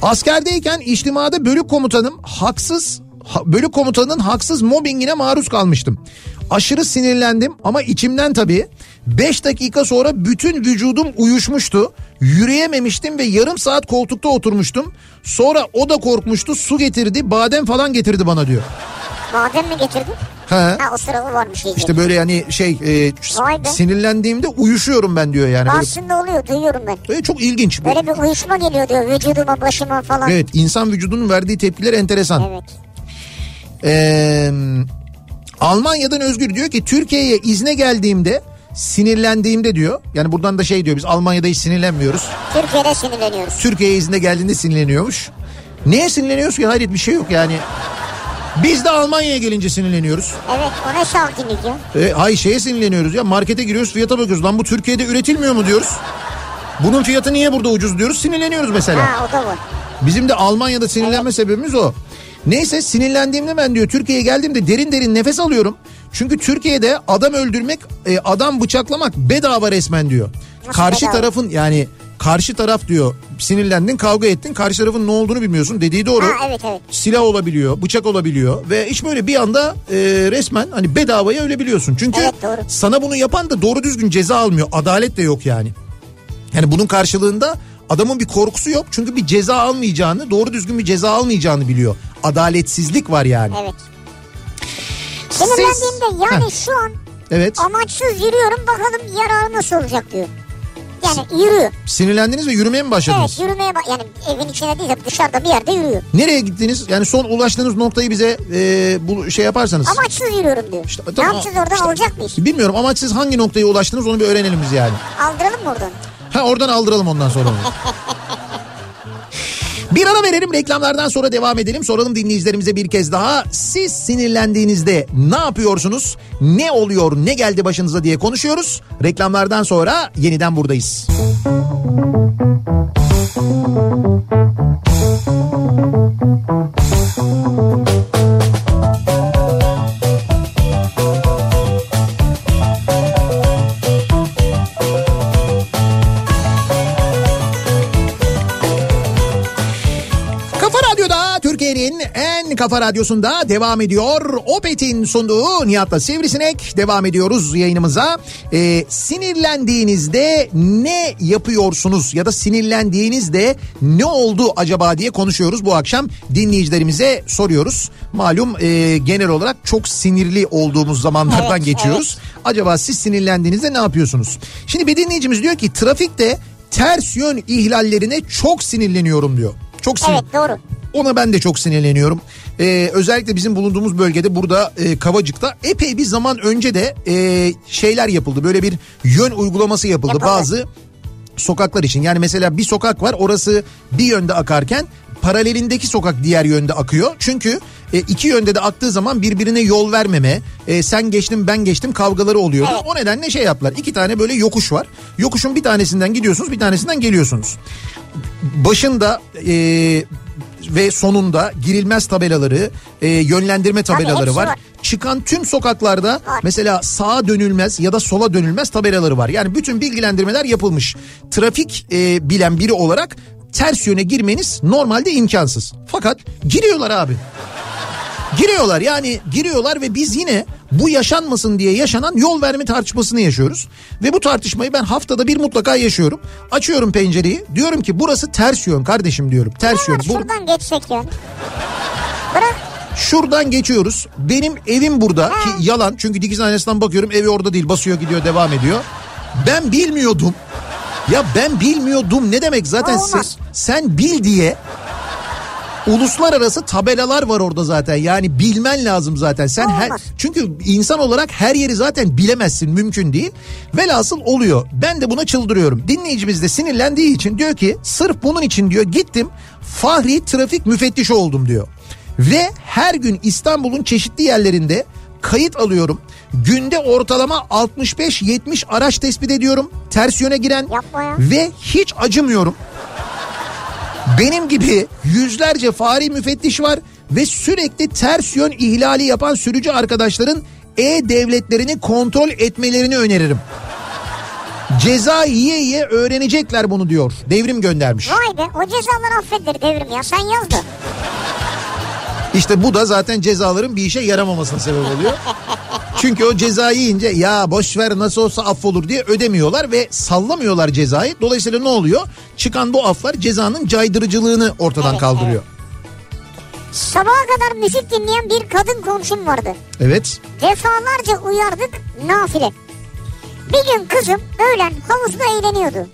Askerdeyken içtimada bölük komutanım haksız ha- bölük komutanının haksız mobbingine maruz kalmıştım. Aşırı sinirlendim ama içimden tabii 5 dakika sonra bütün vücudum uyuşmuştu. Yürüyememiştim ve yarım saat koltukta oturmuştum. Sonra o da korkmuştu su getirdi badem falan getirdi bana diyor. Badem mi getirdin? He. Ha o sırada varmış iyice. İşte böyle yani şey e, sinirlendiğimde uyuşuyorum ben diyor yani. Böyle, Aslında oluyor duyuyorum ben. böyle çok ilginç. Böyle bir uyuşma geliyor diyor vücuduma başıma falan. Evet insan vücudunun verdiği tepkiler enteresan. Evet. Ee, Almanya'dan Özgür diyor ki Türkiye'ye izne geldiğimde sinirlendiğimde diyor. Yani buradan da şey diyor biz Almanya'da hiç sinirlenmiyoruz. Türkiye'de sinirleniyoruz. Türkiye'ye izne geldiğinde sinirleniyormuş. Neye sinirleniyoruz ki? Hayret bir şey yok yani. Biz de Almanya'ya gelince sinirleniyoruz. Evet o ne sakinlik ya. E, hay şeye sinirleniyoruz ya markete giriyoruz fiyata bakıyoruz. Lan bu Türkiye'de üretilmiyor mu diyoruz. Bunun fiyatı niye burada ucuz diyoruz sinirleniyoruz mesela. Ha o da var. Bizim de Almanya'da sinirlenme sebebimiz o. Neyse sinirlendiğimde ben diyor Türkiye'ye geldiğimde derin derin nefes alıyorum. Çünkü Türkiye'de adam öldürmek, e, adam bıçaklamak bedava resmen diyor. Nasıl karşı bedava? tarafın yani karşı taraf diyor sinirlendin kavga ettin karşı tarafın ne olduğunu bilmiyorsun dediği doğru. Ha evet evet. Silah olabiliyor, bıçak olabiliyor ve hiç böyle bir anda e, resmen hani bedavaya ölebiliyorsun. Çünkü Evet, doğru. sana bunu yapan da doğru düzgün ceza almıyor. Adalet de yok yani. Yani bunun karşılığında adamın bir korkusu yok. Çünkü bir ceza almayacağını, doğru düzgün bir ceza almayacağını biliyor. Adaletsizlik var yani. Evet. Sinirlendiğimde yani Heh, şu an evet. amaçsız yürüyorum bakalım yararı nasıl olacak diyor. Yani yürüyor. Sinirlendiniz ve yürümeye mi başladınız? Evet yürümeye yani evin içine değil de dışarıda bir yerde yürüyor. Nereye gittiniz? Yani son ulaştığınız noktayı bize e, bu şey yaparsanız. Amaçsız yürüyorum diyor. İşte, ne tamam, yapacağız oradan işte- alacak mıyız? Bilmiyorum ama siz hangi noktaya ulaştınız onu bir öğrenelim biz yani. Aldıralım mı oradan? Ha oradan aldıralım ondan sonra. Bir ara verelim reklamlardan sonra devam edelim. Soralım dinleyicilerimize bir kez daha. Siz sinirlendiğinizde ne yapıyorsunuz? Ne oluyor? Ne geldi başınıza diye konuşuyoruz. Reklamlardan sonra yeniden buradayız. Kafa kafa radyosunda devam ediyor. Opet'in sunduğu Nihat'la Sivrisinek devam ediyoruz yayınımıza. Ee, sinirlendiğinizde ne yapıyorsunuz ya da sinirlendiğinizde ne oldu acaba diye konuşuyoruz bu akşam. Dinleyicilerimize soruyoruz. Malum e, genel olarak çok sinirli olduğumuz zamanlardan Evet, geçiyoruz. Acaba siz sinirlendiğinizde ne yapıyorsunuz? Şimdi bir dinleyicimiz diyor ki trafikte ters yön ihlallerine çok sinirleniyorum diyor. Çok sinir. Evet doğru. Ona ben de çok sinirleniyorum. Ee, özellikle bizim bulunduğumuz bölgede burada e, Kavacık'ta epey bir zaman önce de e, şeyler yapıldı. Böyle bir yön uygulaması yapıldı. Yapıldı. Bazı sokaklar için. Yani mesela bir sokak var orası bir yönde akarken paralelindeki sokak diğer yönde akıyor. Çünkü e, iki yönde de aktığı zaman birbirine yol vermeme, e, sen geçtim ben geçtim kavgaları oluyordu. O nedenle şey yaptılar. İki tane böyle yokuş var. Yokuşun bir tanesinden gidiyorsunuz, bir tanesinden geliyorsunuz. Başında e, ve sonunda girilmez tabelaları, e, yönlendirme tabelaları var. var. Çıkan tüm sokaklarda Var. mesela sağa dönülmez ya da sola dönülmez tabelaları var. Yani bütün bilgilendirmeler yapılmış. Trafik e, bilen biri olarak ters yöne girmeniz normalde imkansız. Fakat giriyorlar abi. Giriyorlar yani giriyorlar ve biz yine bu yaşanmasın diye yaşanan yol verme tartışmasını yaşıyoruz. Ve bu tartışmayı ben haftada bir mutlaka yaşıyorum. Açıyorum pencereyi diyorum ki burası ters yön kardeşim diyorum. Ters yön. şuradan geçsek yani. Bırak. Şuradan geçiyoruz. Benim evim burada ki yalan çünkü dikiz aynasından bakıyorum evi orada değil basıyor gidiyor devam ediyor. Ben bilmiyordum. Ya ben bilmiyordum ne demek zaten sen, sen bil diye uluslararası tabelalar var orada zaten. Yani bilmen lazım zaten. Sen her çünkü insan olarak her yeri zaten bilemezsin mümkün değil. Velhasıl oluyor. Ben de buna çıldırıyorum. Dinleyicimiz de sinirlendiği için diyor ki sırf bunun için diyor gittim Fahri trafik müfettişi oldum diyor. Ve her gün İstanbul'un çeşitli yerlerinde kayıt alıyorum. Günde ortalama 65-70 araç tespit ediyorum. Ters yöne giren ve hiç acımıyorum. Benim gibi yüzlerce fari müfettiş var ve sürekli ters yön ihlali yapan sürücü arkadaşların e-devletlerini kontrol etmelerini öneririm. Ceza yiye yiye öğrenecekler bunu diyor. Devrim göndermiş. Vay be o cezalar affedilir devrim ya sen yaz. İşte bu da zaten cezaların bir işe yaramamasına sebep oluyor. Çünkü o cezayı yiyince ya boş ver nasıl olsa affolur diye ödemiyorlar ve sallamıyorlar cezayı. Dolayısıyla ne oluyor? Çıkan bu aflar cezanın caydırıcılığı ortadan Evet, kaldırıyor. Sabaha kadar müzik dinleyen bir kadın komşum vardı. Evet. Defalarca uyardık nafile. Bir gün kızım öğlen havuzda eğleniyordu.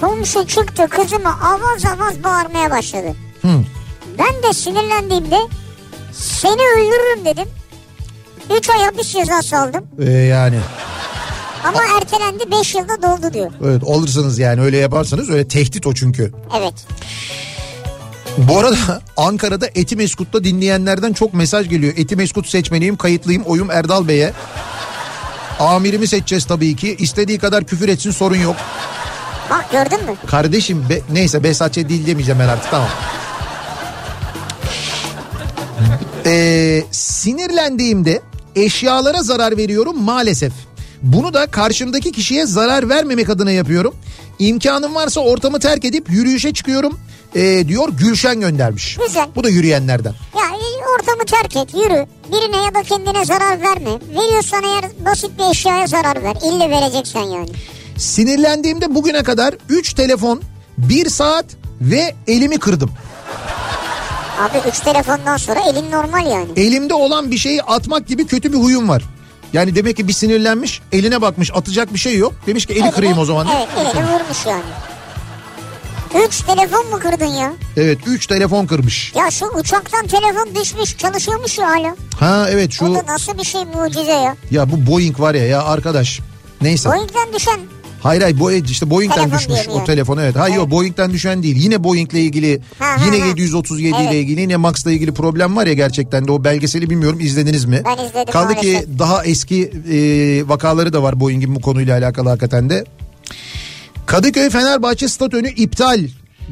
Komşu çıktı kızıma avaz avaz bağırmaya başladı. Hı. Ben de sinirlendiğimde seni öldürürüm dedim. 3 ay hapis cezası aldım. Ee, yani Ama ertelendi 5 yılda doldu diyor. evet alırsınız yani öyle yaparsanız öyle tehdit o çünkü. Evet. Bu arada Ankara'da Etimeskut'ta dinleyenlerden çok mesaj geliyor. Etimeskut seçmeniyim, kayıtlıyım, oyum Erdal Bey'e. Amirimi seçeceğiz tabii ki. İstediği kadar küfür etsin sorun yok. Bak gördün mü? Kardeşim be, neyse Behzatçı değil demeyeceğim ben artık tamam. Ee, sinirlendiğimde eşyalara zarar veriyorum maalesef. Bunu da karşımdaki kişiye zarar vermemek adına yapıyorum. İmkanım varsa ortamı terk edip yürüyüşe çıkıyorum ee, diyor Gülşen göndermiş. Güzel. Bu da yürüyenlerden. Ya e, ortamı terk et yürü. Birine ya da kendine zarar verme. Veriyorsan eğer basit bir eşyaya zarar ver. İlle vereceksen yani. Sinirlendiğimde bugüne kadar 3 telefon, 1 saat ve elimi kırdım. Abi 3 telefondan sonra elin normal yani. Elimde olan bir şeyi atmak gibi kötü bir huyum var. Yani demek ki bir sinirlenmiş, eline bakmış, atacak bir şey yok. Demiş ki eli Eline- kırayım o zaman. Evet elini vurmuş yani. 3 telefon mu kırdın ya? Evet 3 telefon kırmış. Ya şu uçaktan telefon düşmüş çalışıyormuş ya hala. Ha evet şu O da nasıl bir şey mucize ya. ya bu Boeing var ya ya arkadaş. Neyse. Boeing'den düşen Hayır hayır Boeing işte Boeing'den Telefon düşmüş o yani? telefon evet. Hayır yok Boeing'den düşen değil. Yine Boeing'le ilgili Ha, ha, yine ha. 737 Evet. ile ilgili yine Max'la ilgili problem var ya gerçekten de o belgeseli bilmiyorum izlediniz mi? Ben izledim Kaldı ki maalesef. daha eski e, vakaları da var Boeing'in bu konuyla alakalı hakikaten de. Kadıköy Fenerbahçe stat önü iptal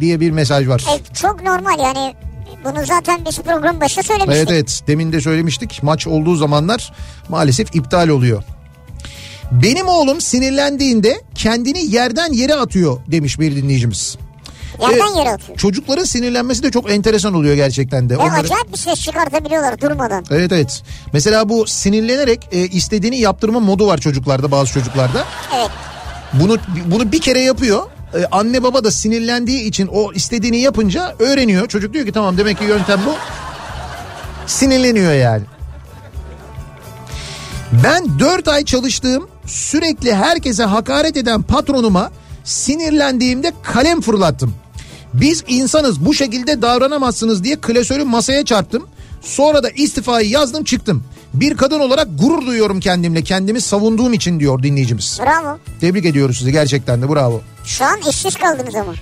diye bir mesaj var. e, çok normal yani. Bunu zaten biz program başında söylemiştik. Evet evet demin de söylemiştik maç olduğu zamanlar maalesef iptal oluyor. Benim oğlum sinirlendiğinde kendini yerden yere atıyor demiş bir dinleyicimiz. Yerden Evet, yere atıyor. Çocukların sinirlenmesi de çok enteresan oluyor gerçekten de. Ve Onları- acayip bir ses çıkartabiliyorlar durmadan. Evet evet. Mesela bu sinirlenerek e, istediğini yaptırma modu var çocuklarda bazı çocuklarda. Evet. Bunu bunu bir kere yapıyor. E, anne baba da sinirlendiği için o istediğini yapınca öğreniyor. Çocuk diyor ki tamam demek ki yöntem bu. Sinirleniyor yani. Ben 4 ay çalıştığım sürekli herkese hakaret eden patronuma sinirlendiğimde kalem fırlattım. Biz insanız bu şekilde davranamazsınız diye klasörü masaya çarptım. Sonra da istifayı yazdım çıktım. Bir kadın olarak gurur duyuyorum kendimle kendimi savunduğum için diyor dinleyicimiz. Bravo. Tebrik ediyoruz sizi gerçekten de bravo. Şu an işsiz kaldınız ama.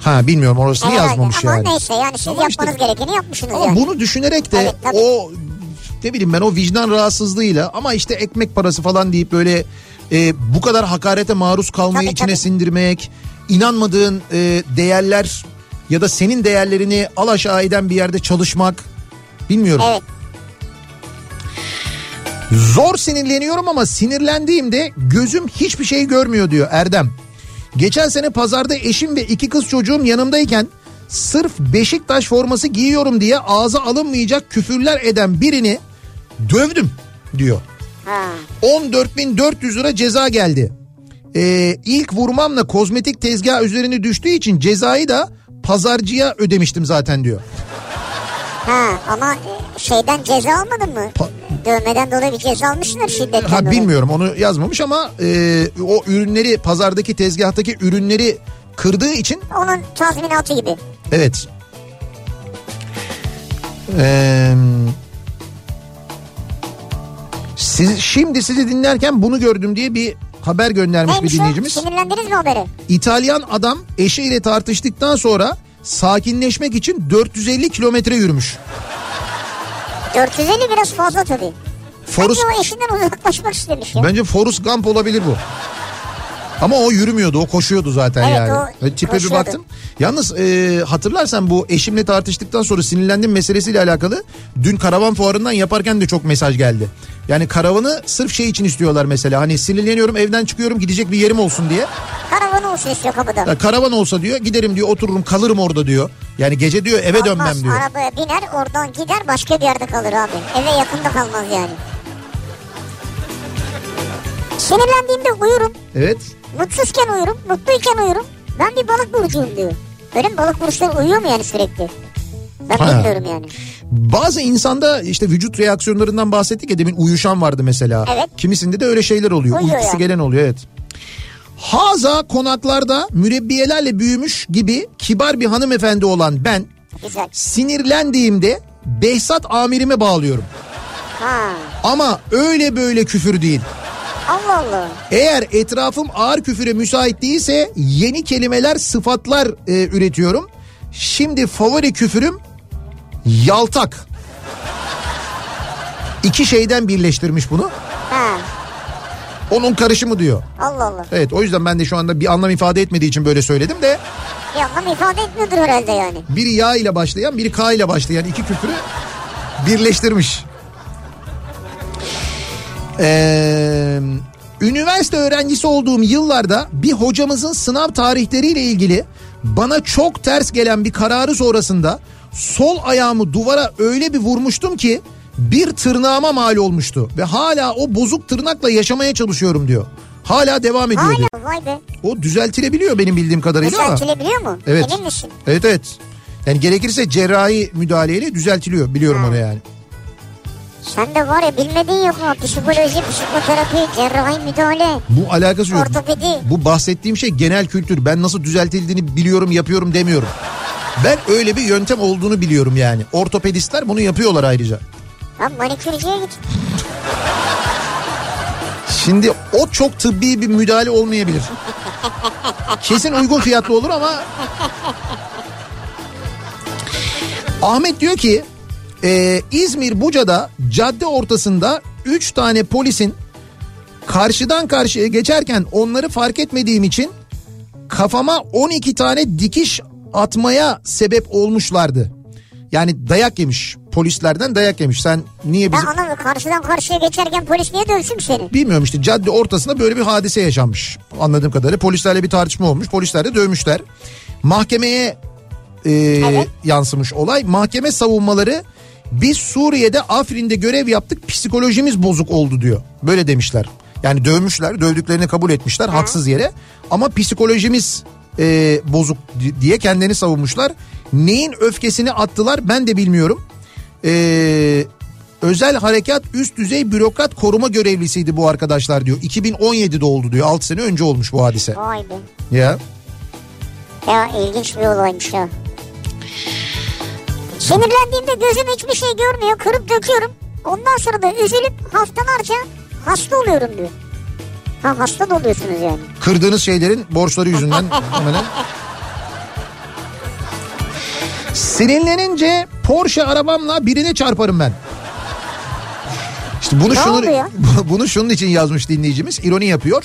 Ha bilmiyorum orasını Herhalde. yazmamış Ama yani. neyse yani siz Ama yapmanız işte- gerekeni yapmışsınız Ama yani. bunu düşünerek de Evet, tabii. o ne bileyim ben o vicdan rahatsızlığıyla ama işte ekmek parası falan deyip böyle e, bu kadar hakarete maruz kalmayı Tabii, içine tabii. sindirmek, inanmadığın e, değerler ya da senin değerlerini al aşağı eden bir yerde çalışmak bilmiyorum. Evet. Zor sinirleniyorum ama sinirlendiğimde gözüm hiçbir şey görmüyor diyor Erdem. Geçen sene pazarda eşim ve iki kız çocuğum yanımdayken sırf Beşiktaş forması giyiyorum diye ağza alınmayacak küfürler eden birini dövdüm diyor. Ha. 14.400 lira ceza geldi. Ee, ilk vurmamla kozmetik tezgah üzerine düştüğü için cezayı da pazarcıya ödemiştim zaten diyor. Ha ama e, şeyden ceza almadın mı? Pa- Dövmeden dolayı bir ceza almışsındır şiddetten Ha dolayı. bilmiyorum onu yazmamış ama e, o ürünleri pazardaki tezgahtaki ürünleri kırdığı için Onun tazminatı gibi. evet. Ee, siz, şimdi sizi dinlerken bunu gördüm diye bir haber göndermiş bir Neymiş o? dinleyicimiz. Sinirlendiniz mi haberi? İtalyan adam eşiyle tartıştıktan sonra sakinleşmek için 450 kilometre yürümüş. 450 biraz fazla tabii. Forrest, Bence o eşinden uzaklaşmak istemiş ya. bence Forrest Gump olabilir bu. Ama o yürümüyordu o koşuyordu zaten Evet, yani. o E, Tipe bir koşuyordu. baktım. Yalnız e, hatırlarsan bu eşimle tartıştıktan sonra sinirlendim meselesiyle alakalı. Dün karavan fuarından yaparken de çok mesaj geldi. Yani karavanı sırf şey için istiyorlar mesela. Hani sinirleniyorum evden çıkıyorum gidecek bir yerim olsun diye. Karavanı olsun istiyor kapıda. Ya karavan olsa diyor giderim diyor otururum kalırım orada diyor. Yani gece diyor eve Olmaz, dönmem diyor. Arabaya biner oradan gider başka bir yerde kalır abi. Eve yakında kalmaz yani. Sinirlendiğimde uyurum. Evet. Mutsuzken uyurum. Mutluyken uyurum. Ben bir balık burcuyum diyor. Benim balık burçları uyuyor mu yani sürekli? Ben Ha. bilmiyorum yani. Bazı insanda işte vücut reaksiyonlarından bahsettik ya demin uyuşan vardı mesela. Evet. Kimisinde de öyle şeyler oluyor. Uyuyor Uykusu yani. gelen oluyor evet. Haza konaklarda mürebbiyelerle büyümüş gibi kibar bir hanımefendi olan ben Güzel. sinirlendiğimde Behzat amirime bağlıyorum. Ha. Ama öyle böyle küfür değil. Allah Allah. Eğer etrafım ağır küfüre müsait değilse yeni kelimeler, sıfatlar e, üretiyorum. Şimdi favori küfürüm yaltak. İki şeyden birleştirmiş bunu. Ha. Onun karışımı diyor. Allah Allah. Evet o yüzden ben de şu anda bir anlam ifade etmediği için böyle söyledim de Bir anlam ifade etmiyordur herhalde yani. biri ya ile başlayan biri K ile başlayan iki küfürü birleştirmiş. Ee, üniversite öğrencisi olduğum yıllarda bir hocamızın sınav tarihleriyle ilgili bana çok ters gelen bir kararı sonrasında sol ayağımı duvara öyle bir vurmuştum ki bir tırnağıma mal olmuştu ve hala o bozuk tırnakla yaşamaya çalışıyorum diyor. Hala devam ediyor diyor. Hala vay be. O düzeltilebiliyor benim bildiğim kadarıyla ama. Düzeltilebiliyor mu? Evet. Emin misin? Evet evet. Yani gerekirse cerrahi müdahaleyle düzeltiliyor biliyorum Ha. onu yani. Sen de var ya bilmediğin yok mu? Psikoloji, psikoterapi, cerrahi müdahale, Bu alakası yok. ortopedi. Bu bahsettiğim şey genel kültür. Ben nasıl düzeltildiğini biliyorum yapıyorum demiyorum. Ben öyle bir yöntem olduğunu biliyorum yani. Ortopedistler bunu yapıyorlar ayrıca. Lan manikürcüye git. Şimdi o çok tıbbi bir müdahale olmayabilir. Kesin uygun fiyatlı olur ama... Ahmet diyor ki e, İzmir Buca'da cadde ortasında 3 tane polisin karşıdan karşıya geçerken onları fark etmediğim için kafama 12 tane dikiş atmaya sebep olmuşlardı. Yani dayak yemiş. Polislerden dayak yemiş. Sen niye Ben bizim... anlamıyorum. Karşıdan karşıya geçerken polis niye dövsün seni? Bilmiyorum işte cadde ortasında böyle bir hadise yaşanmış. Anladığım kadarıyla polislerle bir tartışma olmuş. Polisler de dövmüşler. Mahkemeye e, yansımış olay. Mahkeme savunmaları biz Suriye'de Afrin'de görev yaptık psikolojimiz bozuk oldu diyor. Böyle demişler. Yani dövmüşler dövdüklerini kabul etmişler haksız yere ama psikolojimiz e, bozuk di- diye kendini savunmuşlar. Neyin öfkesini attılar ben de bilmiyorum. Eee Özel harekat üst düzey bürokrat koruma görevlisiydi bu arkadaşlar diyor. 2017'de oldu diyor. 6 sene önce olmuş bu hadise. Vay be. Ya. Ya ilginç bir olaymış ya. Sinirlendiğimde gözüm hiçbir şey görmüyor. Kırıp döküyorum. Ondan sonra da üzülüp haftalarca hasta oluyorum diyor. Ha hasta da oluyorsunuz yani. Kırdığınız şeylerin borçları yüzünden muhtemelen. Sinirlenince Porsche arabamla birine çarparım ben. İşte bunu Ne şunun, bunu şunun için yazmış dinleyicimiz. İroni yapıyor.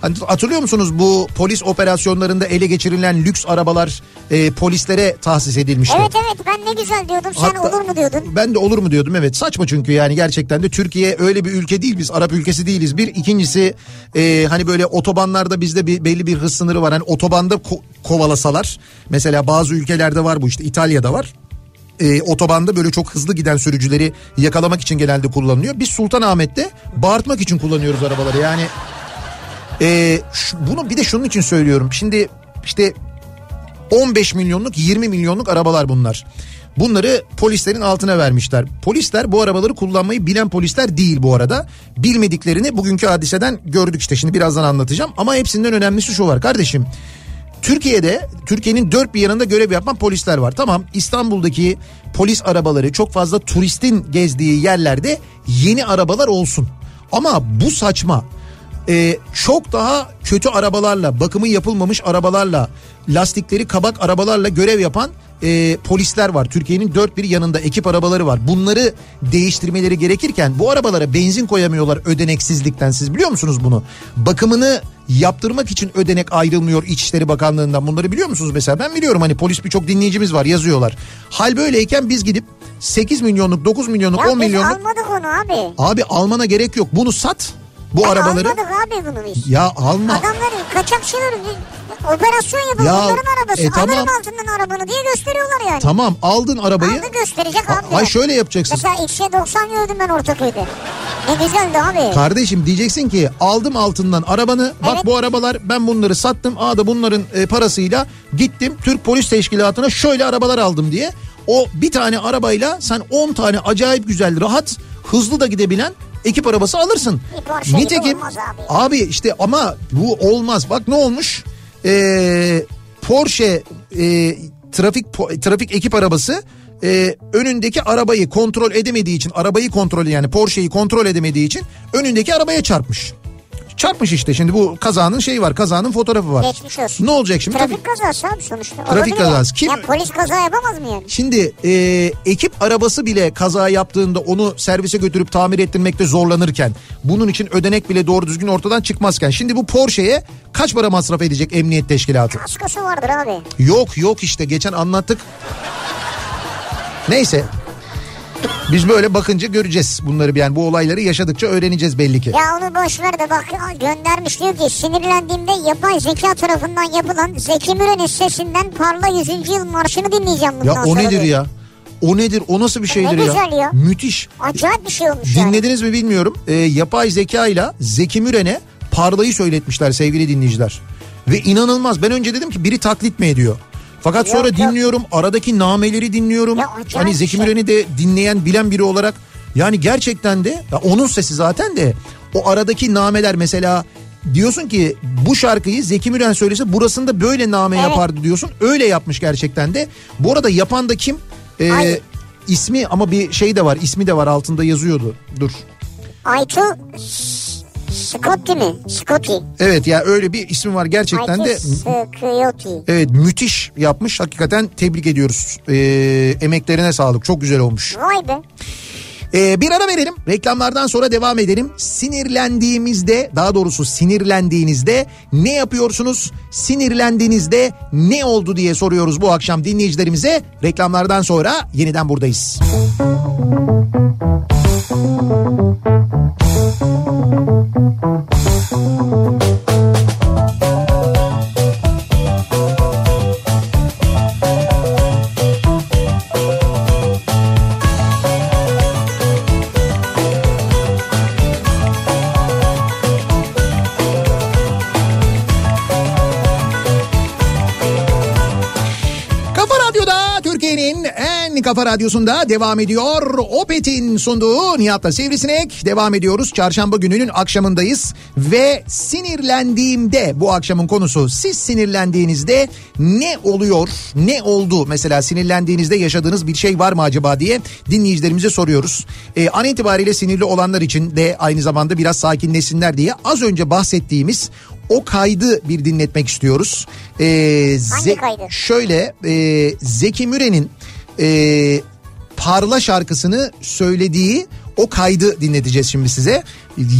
Hani hatırlıyor musunuz bu polis operasyonlarında ele geçirilen lüks arabalar e, polislere tahsis edilmişti. Evet evet ben ne güzel diyordum. Sen Hatta- olur mu diyordun? Ben de olur mu diyordum evet saçma çünkü yani gerçekten de Türkiye öyle bir ülke değil biz Arap ülkesi değiliz. Bir ikincisi e, hani böyle otobanlarda bizde bir belli bir hız sınırı var. Hani otobanda ko- kovalasalar mesela bazı ülkelerde var bu işte İtalya'da var. E, otobanda böyle çok hızlı giden sürücüleri yakalamak için genelde kullanılıyor. Biz Sultanahmet'te bağırtmak için kullanıyoruz arabaları yani. E, şu- bunu bir de şunun için söylüyorum. Şimdi işte 15 milyonluk 20 milyonluk arabalar bunlar. Bunları polislerin altına vermişler. Polisler bu arabaları kullanmayı bilen polisler değil bu arada. Bilmediklerini bugünkü hadiseden gördük işte şimdi birazdan anlatacağım. Ama hepsinden önemlisi şu var kardeşim. Türkiye'de Türkiye'nin dört bir yanında görev yapan polisler var. Tamam İstanbul'daki polis arabaları çok fazla turistin gezdiği yerlerde yeni arabalar olsun. Ama bu saçma. Ee, çok daha kötü arabalarla, bakımı yapılmamış arabalarla, lastikleri kabak arabalarla görev yapan e, polisler var. Türkiye'nin dört bir yanında ekip arabaları var. Bunları değiştirmeleri gerekirken bu arabalara benzin koyamıyorlar ödeneksizlikten. Siz biliyor musunuz bunu? Bakımını yaptırmak için ödenek ayrılmıyor İçişleri Bakanlığı'ndan. Bunları biliyor musunuz mesela? Ben biliyorum hani polis birçok dinleyicimiz var yazıyorlar. Hal böyleyken biz gidip 8 milyonluk, 9 milyonluk, Ya 10 biz milyonluk almadık onu abi. abi almana gerek yok. Bunu sat bu Ya arabaları. Almadık abi bunu biz. Ya alma. Adamları kaçakçılar operasyon yapıyor Ya, onların arabası. e, tamam. Alırım altından arabanı diye gösteriyorlar yani. Tamam aldın arabayı. Aldı gösterecek abi. Ay şöyle yapacaksın. Mesela XC90 gördüm ben Ortaköy'de. Ne güzeldi abi. Kardeşim diyeceksin ki aldım altından arabanı. Bak Evet. bu arabalar ben bunları sattım. Aa da bunların e, parasıyla gittim Türk Polis Teşkilatı'na şöyle arabalar aldım diye. O bir tane arabayla sen 10 tane acayip güzel rahat hızlı da gidebilen ekip arabası alırsın. Nitekim abi. abi işte ama bu olmaz. Bak ne olmuş? Ee, Porsche e, trafik trafik ekip arabası e, önündeki arabayı kontrol edemediği için arabayı kontrol yani Porsche'yi kontrol edemediği için önündeki arabaya çarpmış. Çarpmış işte şimdi bu kazanın şeyi var kazanın fotoğrafı var. Geçmiş olsun. Ne olacak şimdi? Trafik Tabii- kazası abi sonuçta. Trafik Olabilir kazası. Ya. Kim- Ya polis kaza yapamaz mı yani? Şimdi e, ekip arabası bile kaza yaptığında onu servise götürüp tamir ettirmekte zorlanırken bunun için ödenek bile doğru düzgün ortadan çıkmazken şimdi bu Porsche'ye kaç para masraf edecek emniyet teşkilatı? Kaskosu vardır abi. Yok yok işte geçen anlattık. Neyse. Biz böyle bakınca göreceğiz bunları yani bu olayları yaşadıkça öğreneceğiz belli ki. Ya onu boş ver de bak göndermiş diyor ki sinirlendiğimde yapay zeka tarafından yapılan Zeki Müren'in sesinden Parla 100. Yıl Marşı'nı dinleyeceğim bundan Ya o nedir diyor. ya? O nedir? O nasıl bir şeydir ya? güzel ya. Müthiş. Acayip bir şey olmuş yani. Dinlediniz mi bilmiyorum. Ee, yapay zeka ile Zeki Müren'e Parla'yı söyletmişler sevgili dinleyiciler. Ve inanılmaz. Ben önce dedim ki biri taklit mi ediyor? Fakat Yok, sonra yok. dinliyorum. Aradaki nameleri dinliyorum. Ya hani Zeki şey. Müren'i de dinleyen bilen biri olarak yani gerçekten de ya onun sesi zaten de o aradaki nameler mesela diyorsun ki bu şarkıyı Zeki Müren söylese burasında böyle name Evet. yapardı diyorsun. Öyle yapmış gerçekten de. Bu arada yapan da kim? Ee, Ay. ismi ama bir şey de var. ismi de var altında yazıyordu. Dur. Aytu Scotti mi? Scotti. Evet ya öyle bir ismi var gerçekten de. Scotti. Evet müthiş yapmış. Hakikaten tebrik ediyoruz. Ee, emeklerine sağlık. Çok güzel olmuş. Vay be. Ee, bir ara verelim. Reklamlardan sonra devam edelim. Sinirlendiğimizde daha doğrusu sinirlendiğinizde ne yapıyorsunuz? Sinirlendiğinizde ne oldu diye soruyoruz bu akşam dinleyicilerimize. Reklamlardan sonra yeniden buradayız. Kafa kafa radyosunda devam ediyor. Opet'in sunduğu Nihat'la Sivrisinek. Devam ediyoruz. Çarşamba gününün akşamındayız. Ve sinirlendiğimde bu akşamın konusu. Siz sinirlendiğinizde ne oluyor? Ne oldu? Mesela sinirlendiğinizde yaşadığınız bir şey var mı acaba diye dinleyicilerimize soruyoruz. Ee, an itibariyle sinirli olanlar için de aynı zamanda biraz sakinleşsinler diye az önce bahsettiğimiz o kaydı bir dinletmek istiyoruz. Ee, Hangi kaydı? Şöyle e, Zeki Müren'in e, Parla şarkısını söylediği o kaydı dinleteceğiz şimdi size.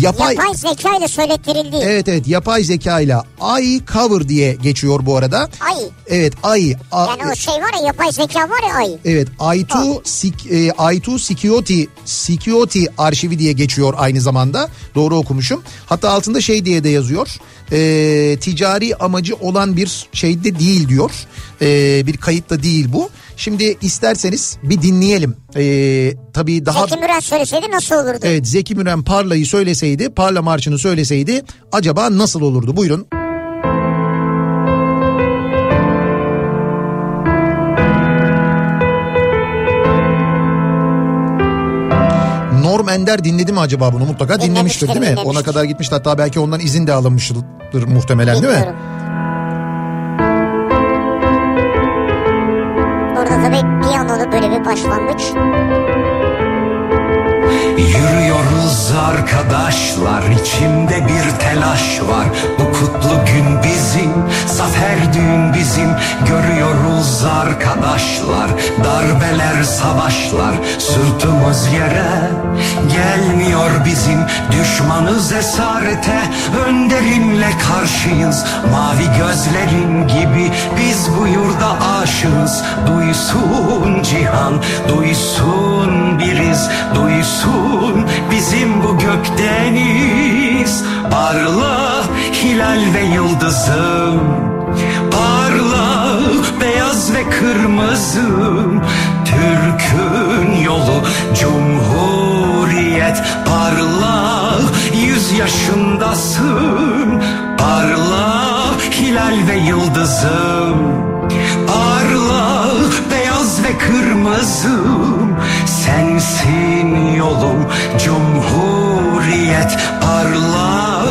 Yapay, Yapay zeka ile söylettirildi. Evet evet yapay zeka ile Ay Cover diye geçiyor bu arada. Ay. Evet Ay. A- Yani o şey var ya yapay zeka var ya ay. Evet Aytu Sik, e, Aytu Sikioti Sikioti arşivi diye geçiyor aynı zamanda. Doğru okumuşum. Hatta altında şey diye de yazıyor. E, ticari amacı olan bir şey de değil diyor. E, bir kayıt da değil bu. Şimdi isterseniz bir dinleyelim. E, tabii daha Zeki Müren söyleseydi nasıl olurdu? Evet Zeki Müren Parla'yı söyleseydi, Parla Marşı'nı söyleseydi acaba nasıl olurdu? Buyurun. Norm Ender dinledi mi acaba bunu? Mutlaka dinlemiştir değil mi? dinlemiştir. Ona kadar gitmişti hatta belki ondan izin de alınmıştır muhtemelen değil mi? Tabii piyanolu böyle bir başlangıç. Yürüyoruz arkadaşlar içimde bir telaş var. Bu kutlu gün bizim zafer düğün bizim. Görüyoruz arkadaşlar darbeler savaşlar. Sırtımız yere gelmiyor bizim. Düşmanız esarete önderimle karşıyız. Mavi gözlerin gibi biz bu yurda aşığız. Duysun cihan duysun biriz. Duysun bizim bu gökdeniz Parla hilal ve yıldızım Parla beyaz ve kırmızım Türk'ün yolu cumhuriyet. Parla yüz yaşındasın. Parla hilal ve yıldızım Parla ve kırmızım Sensin yolum. Cumhuriyet Parla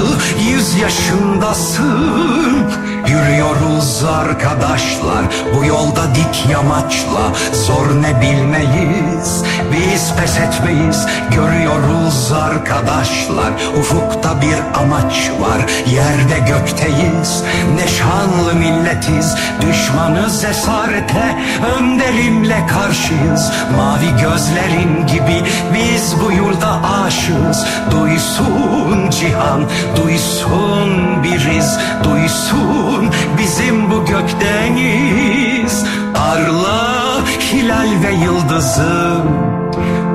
yüz yaşındasın Yürüyoruz arkadaşlar bu yolda dik yamaçla. Zor ne bilmeyiz biz pes etmeyiz. Görüyoruz arkadaşlar ufukta bir amaç var. Yerde gökteyiz ne şanlı milletiz. Düşmanız esarete önderimle karşıyız. Mavi gözlerin gibi biz bu yurda aşığız. Duysun cihan duysun biriz. Duysun bizim bu gökdeniz Parla hilal ve yıldızım.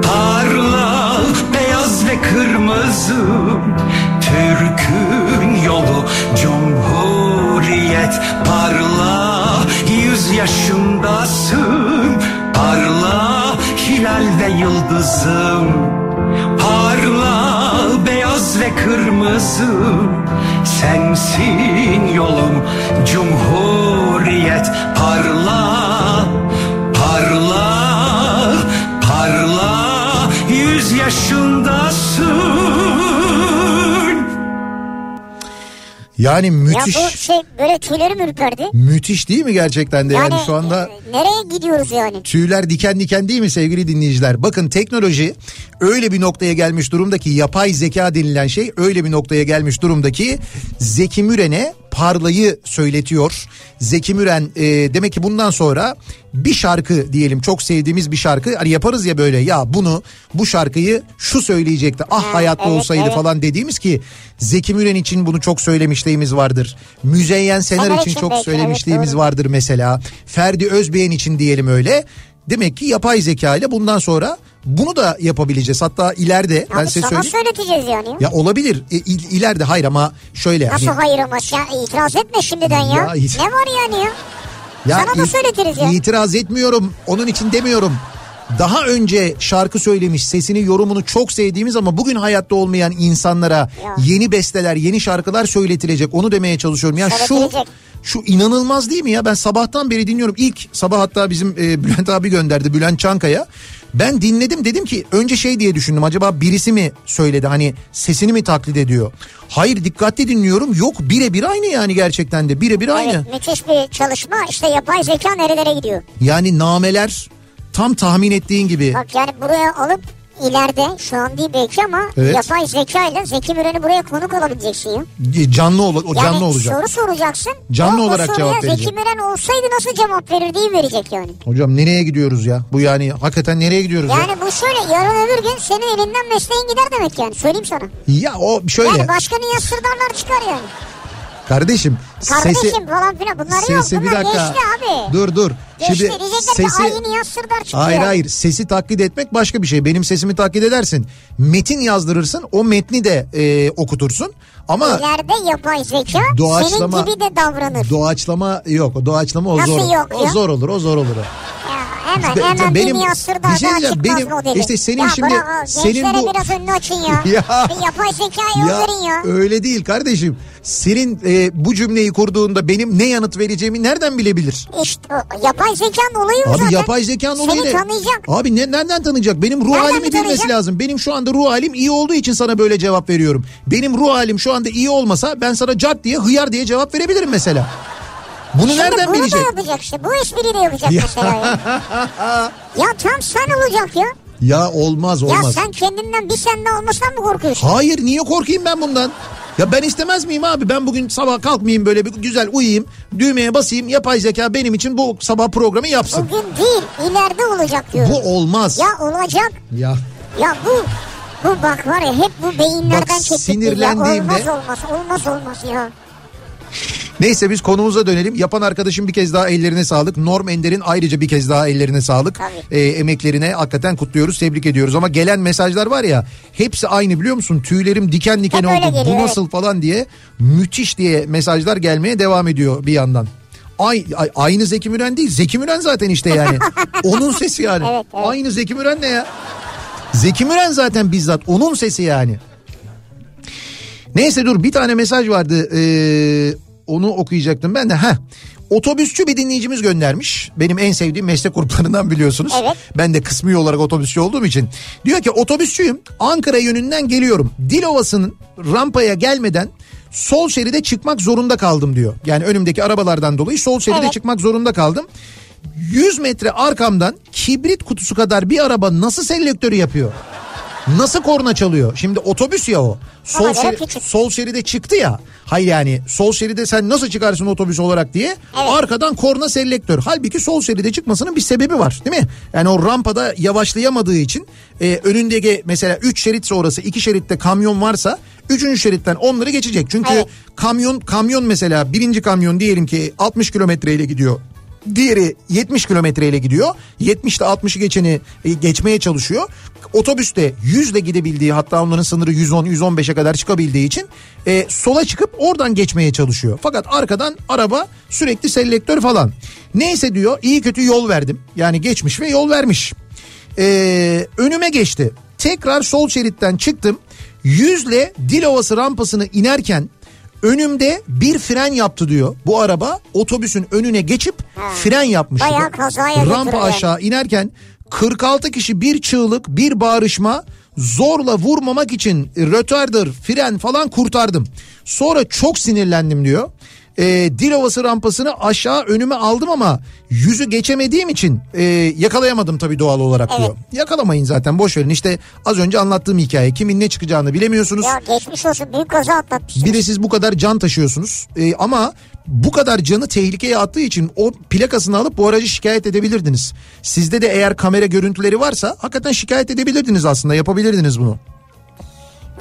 Parla beyaz ve kırmızı Türk'ün yolu cumhuriyet. Parla yüz yaşındasın. Parla hilal ve yıldızım. Parla beyaz ve kırmızı Sensin yolum cumhuriyet Parla, parla, parla Yüz yaşındasın Yani Ya müthiş. bu şey böyle tüylerim ürperdi. Müthiş değil mi gerçekten de yani, şu anda e, nereye gidiyoruz yani? tüyler diken diken değil mi sevgili dinleyiciler? Bakın teknoloji öyle bir noktaya gelmiş durumda ki yapay zeka denilen şey öyle bir noktaya gelmiş durumda ki Zeki Müren'e parlayı söyletiyor. Zeki Müren e, demek ki bundan sonra bir şarkı diyelim çok sevdiğimiz bir şarkı hani yaparız ya böyle ya bunu bu şarkıyı şu söyleyecekti ah Ha, hayatta evet, olsaydı evet. falan dediğimiz ki Zeki Müren için bunu çok söylemişliğimiz vardır. Müzeyyen Senar için çok belki, söylemişliğimiz evet, vardır mesela. Ferdi Özbeğen için diyelim öyle. Demek ki yapay zeka ile bundan sonra bunu da yapabileceğiz. Hatta ileride ben Abi size sana söyleyeyim. söyleteceğiz yani. Ya olabilir. E, il- ileride hayır ama şöyle. Nasıl hani- hayır ama ya itiraz etme şimdiden ya. Ya it- Ne var yani ya? Sana da söyletiriz ya. İtiraz etmiyorum. Onun için demiyorum. Daha önce şarkı söylemiş, sesini, yorumunu çok sevdiğimiz ama bugün hayatta olmayan insanlara Ya. yeni besteler, yeni şarkılar söyletilecek. Onu demeye çalışıyorum. Ya şu şu inanılmaz değil mi ya? Ben sabahtan beri dinliyorum. İlk sabah hatta bizim e, Bülent abi gönderdi. Bülent Çankaya. Ben dinledim dedim ki önce şey diye düşündüm. Acaba birisi mi söyledi? Hani sesini mi taklit ediyor? Hayır dikkatli dinliyorum. Yok birebir aynı yani gerçekten de. Birebir aynı. Evet müthiş bir çalışma. İşte yapay zeka nerelere gidiyor? Yani nameler tam tahmin ettiğin gibi. Bak yani buraya alıp ileride şu an değil belki ama Evet. yapay zeka ile Zeki Müren'i buraya konuk alabileceksin ya. Canlı ol, o Yani canlı olacak. soru soracaksın. Canlı o, o olarak soruya cevap Zeki verecek. Müren olsaydı nasıl cevap verir diye verecek yani. Hocam nereye gidiyoruz ya? Bu yani hakikaten nereye gidiyoruz ya? Yani bu şöyle yarın öbür gün senin elinden mesleğin gider demek yani söyleyeyim sana. Ya o şöyle Yani başkanı ya sırdarlar çıkar yani. Kardeşim, Kardeşim sesi falan filan bunlar yok sesi bir bunlar dakika. geçti abi. Dur dur. Geçti Şimdi sesi ki ay yeni ya sırdar çıktı Hayır hayır sesi taklit etmek başka bir şey. Benim sesimi taklit edersin. Metin yazdırırsın o metni de e, okutursun. Ama İleride yapay zeka Doğaçlama- senin gibi de davranır. doğaçlama yok. Doğaçlama o Nasıl zor. yok o ya? zor olur o zor olur. O. Hemen hemen benim- bir yaz sırdar bir şey daha diyeceğim, benim- modeli. işte senin ya şimdi- bırak, o senin bu- biraz önünü açın ya. Ya. Bir yapay zekayı Ya öldürün ya. öyle değil kardeşim. Senin e, bu cümleyi kurduğunda benim ne yanıt vereceğimi nereden bilebilir? İşte o, yapay zekanın olayı o Abi zaten. yapay zekanın olayı Seni ne? tanıyacak. Abi ne, nereden tanıyacak? Benim ruh Nereden halimi bilmesi tanıyacak? lazım. Benim şu anda ruh halim iyi olduğu için sana böyle cevap veriyorum. Benim ruh halim şu anda iyi olmasa ben sana cart diye hıyar diye cevap verebilirim mesela. Bunu Şimdi nereden bunu bilecek? da yapacak işte. Bu espriyi de yapacak Ya. mesela ya. ya tam sen olacak ya. Ya olmaz Ya olmaz. sen kendinden bir sen daha olmasan mı korkuyorsun? Hayır niye korkayım ben bundan? Ya ben istemez miyim abi? Ben bugün sabah kalkmayayım böyle bir güzel uyuyayım. Düğmeye basayım. Yapay zeka benim için bu sabah programı yapsın. Bugün değil ileride olacak diyorum. Bu olmaz. Ya olacak. Ya Ya bu bu bak var ya hep bu beyinlerden çektik. sinirlendiğimde- Ya olmaz olmaz olmaz olmaz ya. Neyse biz konumuza dönelim. Yapan arkadaşım bir kez daha ellerine sağlık. Norm Ender'in ayrıca bir kez daha ellerine sağlık. Tabii. Ee, emeklerine hakikaten kutluyoruz, tebrik ediyoruz. Ama gelen mesajlar var ya hepsi aynı biliyor musun? Tüylerim diken diken Hep oldu. geliyor, Bu evet. nasıl falan diye müthiş diye mesajlar gelmeye devam ediyor bir yandan. Ay, ay- aynı Zeki Müren değil. Zeki Müren zaten işte yani. Onun sesi yani. Evet, evet. Aynı Zeki Müren ne ya? Zeki Müren zaten bizzat onun sesi yani. Neyse dur bir tane mesaj vardı. Ee, onu okuyacaktım ben de. Heh. Otobüsçü bir dinleyicimiz göndermiş. Benim en sevdiğim meslek gruplarından biliyorsunuz. Evet. Ben de kısmi olarak otobüsçü olduğum için. Diyor ki otobüsçüyüm. Ankara yönünden geliyorum. Dilovası'nın rampaya gelmeden sol şeride çıkmak zorunda kaldım diyor. Yani önümdeki arabalardan dolayı sol şeride Evet. çıkmak zorunda kaldım. 100 metre arkamdan kibrit kutusu kadar bir araba nasıl selektörü yapıyor? Nasıl korna çalıyor? Şimdi otobüs ya o. Sol, göre şeri- sol şeride çıktı ya. Hayır yani sol şeride sen nasıl çıkarsın otobüs olarak diye. Arkadan korna selektör. Halbuki sol şeride çıkmasının bir sebebi var değil mi? Yani o rampada yavaşlayamadığı için e, önündeki mesela 3 şerit sonrası 2 şeritte kamyon varsa 3. şeritten onları geçecek. Çünkü Evet. kamyon kamyon mesela birinci kamyon diyelim ki 60 kilometreyle gidiyor. Diğeri 70 kilometreyle gidiyor. 70 ile 60'ı geçeni e, geçmeye çalışıyor. Otobüste 100 ile gidebildiği hatta onların sınırı 110-115'e kadar çıkabildiği için e, sola çıkıp oradan geçmeye çalışıyor. Fakat arkadan araba sürekli selektör falan. Neyse diyor iyi kötü yol verdim. Yani geçmiş ve yol vermiş. E, önüme geçti. Tekrar sol şeritten çıktım. 100 ile Dilovası rampasını inerken önümde bir fren yaptı diyor. Bu araba otobüsün önüne geçip fren yapmış. Bayağı kazaya Rampa aşağı inerken 46 kişi bir çığlık bir bağırışma zorla vurmamak için rötardır fren falan kurtardım. Sonra çok sinirlendim diyor. E, Dilovası rampasını aşağı önüme aldım ama yüzü geçemediğim için e, yakalayamadım tabii doğal olarak Evet. diyor. Yakalamayın zaten boş verin işte az önce anlattığım hikaye kimin ne çıkacağını bilemiyorsunuz. Ya geçmiş olsun büyük kaza atlatmışsınız. Bir de siz bu kadar can taşıyorsunuz Ee, ama bu kadar canı tehlikeye attığı için o plakasını alıp bu aracı şikayet edebilirdiniz. Sizde de eğer kamera görüntüleri varsa hakikaten şikayet edebilirdiniz aslında yapabilirdiniz bunu.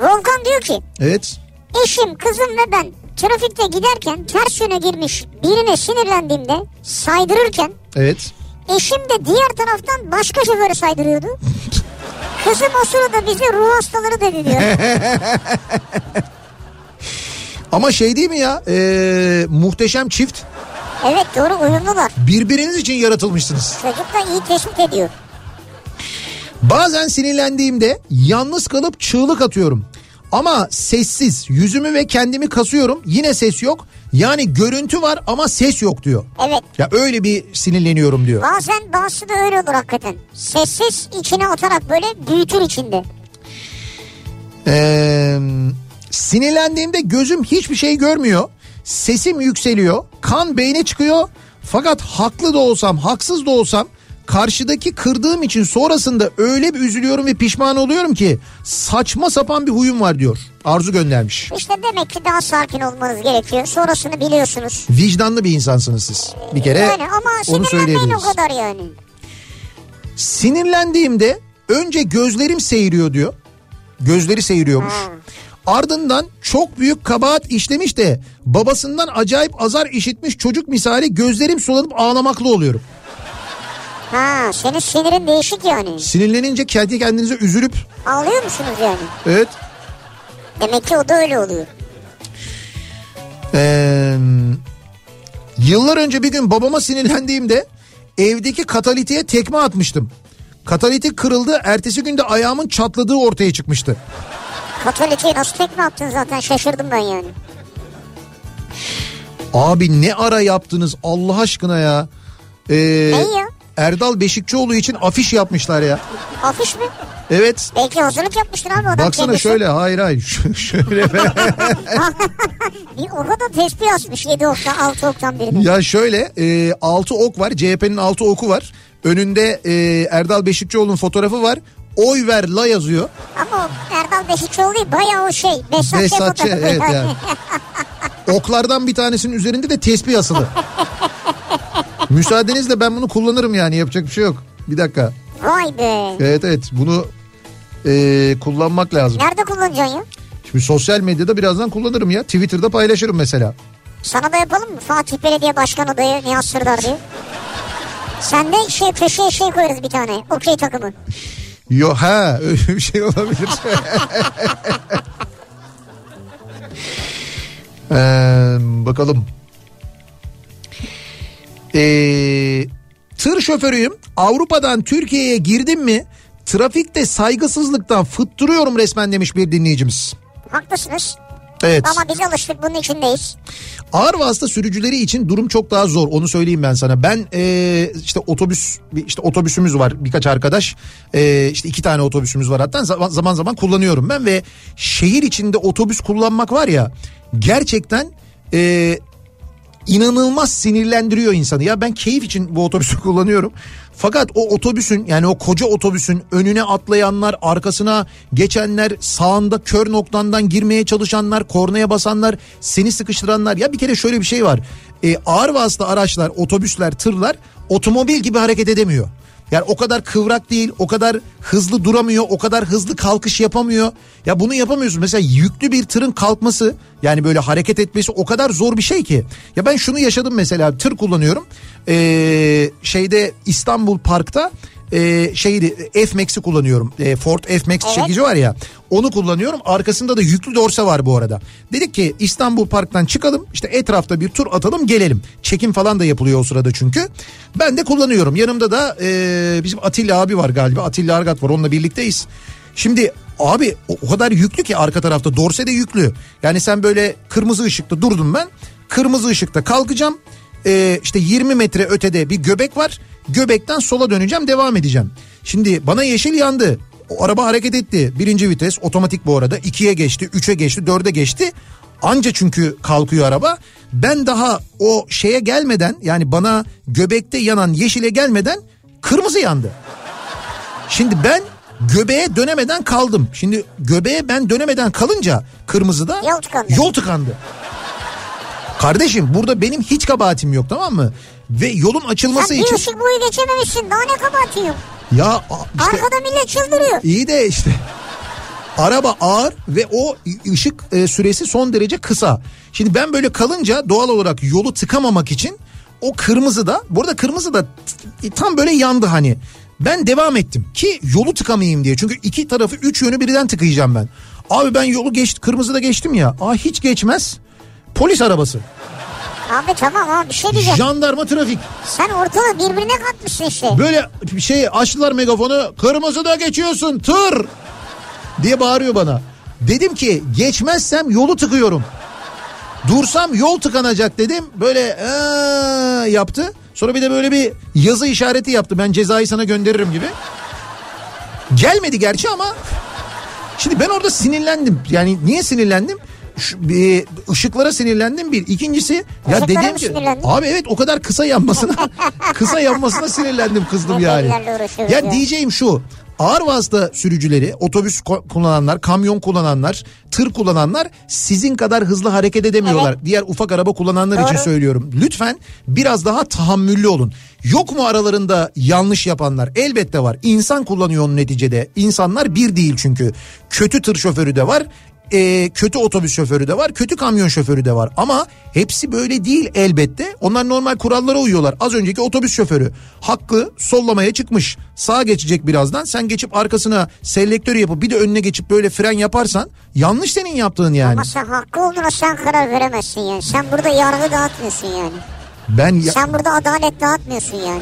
Volkan diyor ki Evet. eşim kızım ve ben trafikte giderken ters yöne girmiş birine sinirlendiğimde saydırırken Evet. eşim de diğer taraftan başka şoförü saydırıyordu. Kızım o sırada bize ruh hastaları dedi diyor. Ama şey değil mi ya ee, muhteşem çift evet doğru uyumlular. birbiriniz için yaratılmışsınız. Çocuk da iyi tespit ediyor. Bazen sinirlendiğimde yalnız kalıp çığlık atıyorum. Ama sessiz yüzümü ve kendimi kasıyorum yine ses yok. Yani görüntü var ama ses yok diyor. Evet. Ya öyle bir sinirleniyorum diyor. Bazen bazısı da öyle olur hakikaten. Sessiz içine atarak böyle büyütür içinde. Ee, sinirlendiğimde gözüm hiçbir şey görmüyor. Sesim yükseliyor. Kan beyne çıkıyor. Fakat haklı da olsam, haksız da olsam karşıdaki kırdığım için sonrasında öyle bir üzülüyorum ve pişman oluyorum ki saçma sapan bir huyum var diyor. Arzu göndermiş. İşte demek ki daha sakin olmanız gerekiyor. Sonrasını biliyorsunuz. Vicdanlı bir insansınız siz. Bir kere Yani ama onu sinirlenmeyin o söyleyebiliriz. kadar yani. Sinirlendiğimde önce gözlerim seyiriyor diyor. Gözleri seyiriyormuş. Ardından çok büyük kabahat işlemiş de babasından acayip azar işitmiş çocuk misali gözlerim sulanıp ağlamaklı oluyorum. Ha senin sinirin değişik yani. Sinirlenince kendi kendinize üzülüp Ağlıyor musunuz yani? evet Demek ki o da öyle oluyor. Ee, yıllar önce bir gün babama sinirlendiğimde evdeki katalitiğe tekme atmıştım. Katalitik kırıldı ertesi günde ayağımın çatladığı ortaya çıkmıştı. Katolikiye nasıl tekme attın zaten şaşırdım ben yani. Abi ne ara yaptınız Allah aşkına ya. Ee, Neyi ya? Erdal Beşikçioğlu için afiş yapmışlar ya. Afiş mi? Evet. Belki hazırlık yapmıştır abi adam Baksana kendisi. şöyle hayır hayır şöyle Bir o kadar tespih asmış 7 oktan 6 oktan birine. ya şöyle e, ok var CHP'nin altı oku var önünde e, Erdal Beşikçioğlu'nun fotoğrafı var oy ver la yazıyor Ama Erdal Beşikçioğlu değil bayağı o şey. Besatçı, fotoğrafı evet yani. oklardan bir tanesinin üzerinde de tespih asılı müsaadenizle ben bunu kullanırım yani yapacak bir şey yok bir dakika Vay be. evet evet bunu e, kullanmak lazım Nerede kullanacaksın ya? Şimdi sosyal medyada birazdan kullanırım ya. Twitter'da paylaşırım mesela. Sana da yapalım mı? Fatih Belediye Başkan adayı Nihat Sırdar diye. Sen de şey köşeye şey koyarız bir tane. Okey takımı. Yo ha öyle bir şey olabilir. Ee, bakalım. Ee, tır şoförüyüm. Avrupa'dan Türkiye'ye girdim mi trafikte saygısızlıktan fıttırıyorum resmen demiş bir dinleyicimiz. Haklısınız. Evet. Ama biz alıştık bunun içindeyiz. Ağır vasıta sürücüleri için durum çok daha zor. Onu söyleyeyim ben sana. Ben e, işte otobüs işte otobüsümüz var birkaç arkadaş. E, işte iki tane otobüsümüz var hatta zaman zaman, zaman kullanıyorum ben ve şehir içinde otobüs kullanmak var ya gerçekten e, inanılmaz sinirlendiriyor insanı. Ya ben keyif için bu otobüsü kullanıyorum. Fakat o otobüsün yani o koca otobüsün önüne atlayanlar, arkasına geçenler, sağında kör noktandan girmeye çalışanlar, kornaya basanlar, seni sıkıştıranlar. Ya bir kere şöyle bir şey var. E, ağır vasıta araçlar, otobüsler, tırlar otomobil gibi hareket edemiyor. Yani o kadar kıvrak değil, o kadar hızlı duramıyor, o kadar hızlı kalkış yapamıyor. Ya bunu yapamıyorsun. Mesela yüklü bir tırın kalkması yani böyle hareket etmesi o kadar zor bir şey ki. Ya ben şunu yaşadım mesela tır kullanıyorum. Ee, şeyde İstanbul Park'ta e, şeydi F-Max'i kullanıyorum. E, Ford F-Max çekici var ya onu kullanıyorum. Arkasında da yüklü dorse var bu arada. Dedik ki İstanbul Park'tan çıkalım işte etrafta bir tur atalım gelelim. Çekim falan da yapılıyor o sırada çünkü. Ben de kullanıyorum. Yanımda da e, bizim Atilla abi var galiba. Atilla Argat var onunla birlikteyiz. Şimdi abi o, o kadar yüklü ki arka tarafta dorse de yüklü. Yani sen böyle kırmızı ışıkta durdum ben. Kırmızı ışıkta kalkacağım. E, işte 20 metre ötede bir göbek var. Göbekten sola döneceğim devam edeceğim. Şimdi bana yeşil yandı. O araba hareket etti. Birinci vites otomatik bu arada. ikiye geçti, üçe geçti, dörde geçti. Anca çünkü kalkıyor araba. Ben daha o şeye gelmeden yani bana göbekte yanan yeşile gelmeden kırmızı yandı. Şimdi ben göbeğe dönemeden kaldım. Şimdi göbeğe ben dönemeden kalınca kırmızıda Yol tıkandı. Yol tıkandı. Kardeşim burada benim hiç kabahatim yok tamam mı? Ve yolun açılması Sen bir için ışık boyu geçememişsin daha ne kabahatin yok. ya işte Arkada millet çıldırıyor. iyi de işte araba ağır ve o ışık e, süresi son derece kısa. Şimdi ben böyle kalınca doğal olarak yolu tıkamamak için o kırmızı da burada kırmızı da tam böyle yandı hani. Ben devam ettim ki yolu tıkamayayım diye. Çünkü iki tarafı üç yönü birden tıkayacağım ben. Abi ben yolu geç kırmızıda geçtim ya. Aa hiç geçmez. Polis arabası. Abi tamam ama bir şey diyeceğim. Jandarma trafik. Sen ortalığı birbirine katmışsın işte. Böyle şey açtılar megafonu. Kırmızıda geçiyorsun tır diye bağırıyor bana. Dedim ki geçmezsem yolu tıkıyorum. Dursam yol tıkanacak dedim. Böyle "Aa" yaptı. Sonra bir de böyle bir yazı işareti yaptı. Ben cezayı sana gönderirim gibi. Gelmedi gerçi ama şimdi ben orada sinirlendim. Yani niye sinirlendim? Şu, bir, ışıklara sinirlendim bir. İkincisi ya ki sinirlendin? abi evet o kadar kısa yanmasına kısa yanmasına sinirlendim kızdım yani. Ya ya. diyeceğim şu ağır vasıta sürücüleri otobüs kullananlar kamyon kullananlar tır kullananlar sizin kadar hızlı hareket edemiyorlar. Diğer ufak araba kullananlar için Doğru. söylüyorum. Lütfen biraz daha tahammüllü olun. Yok mu aralarında yanlış yapanlar? Elbette var. İnsan kullanıyor onun neticede. İnsanlar bir değil çünkü. Kötü tır şoförü de var e, kötü otobüs şoförü de var, kötü kamyon şoförü de var. Ama hepsi böyle değil elbette. Onlar normal kurallara uyuyorlar. Az önceki otobüs şoförü hakkı sollamaya çıkmış. Sağa geçecek birazdan. Sen geçip arkasına selektör yapıp bir de önüne geçip böyle fren yaparsan yanlış senin yaptığın yani. Ama sen hakkı olduğuna sen karar veremezsin yani. Sen burada yargı dağıtmıyorsun yani. Ben ya- Sen burada adalet dağıtmıyorsun yani.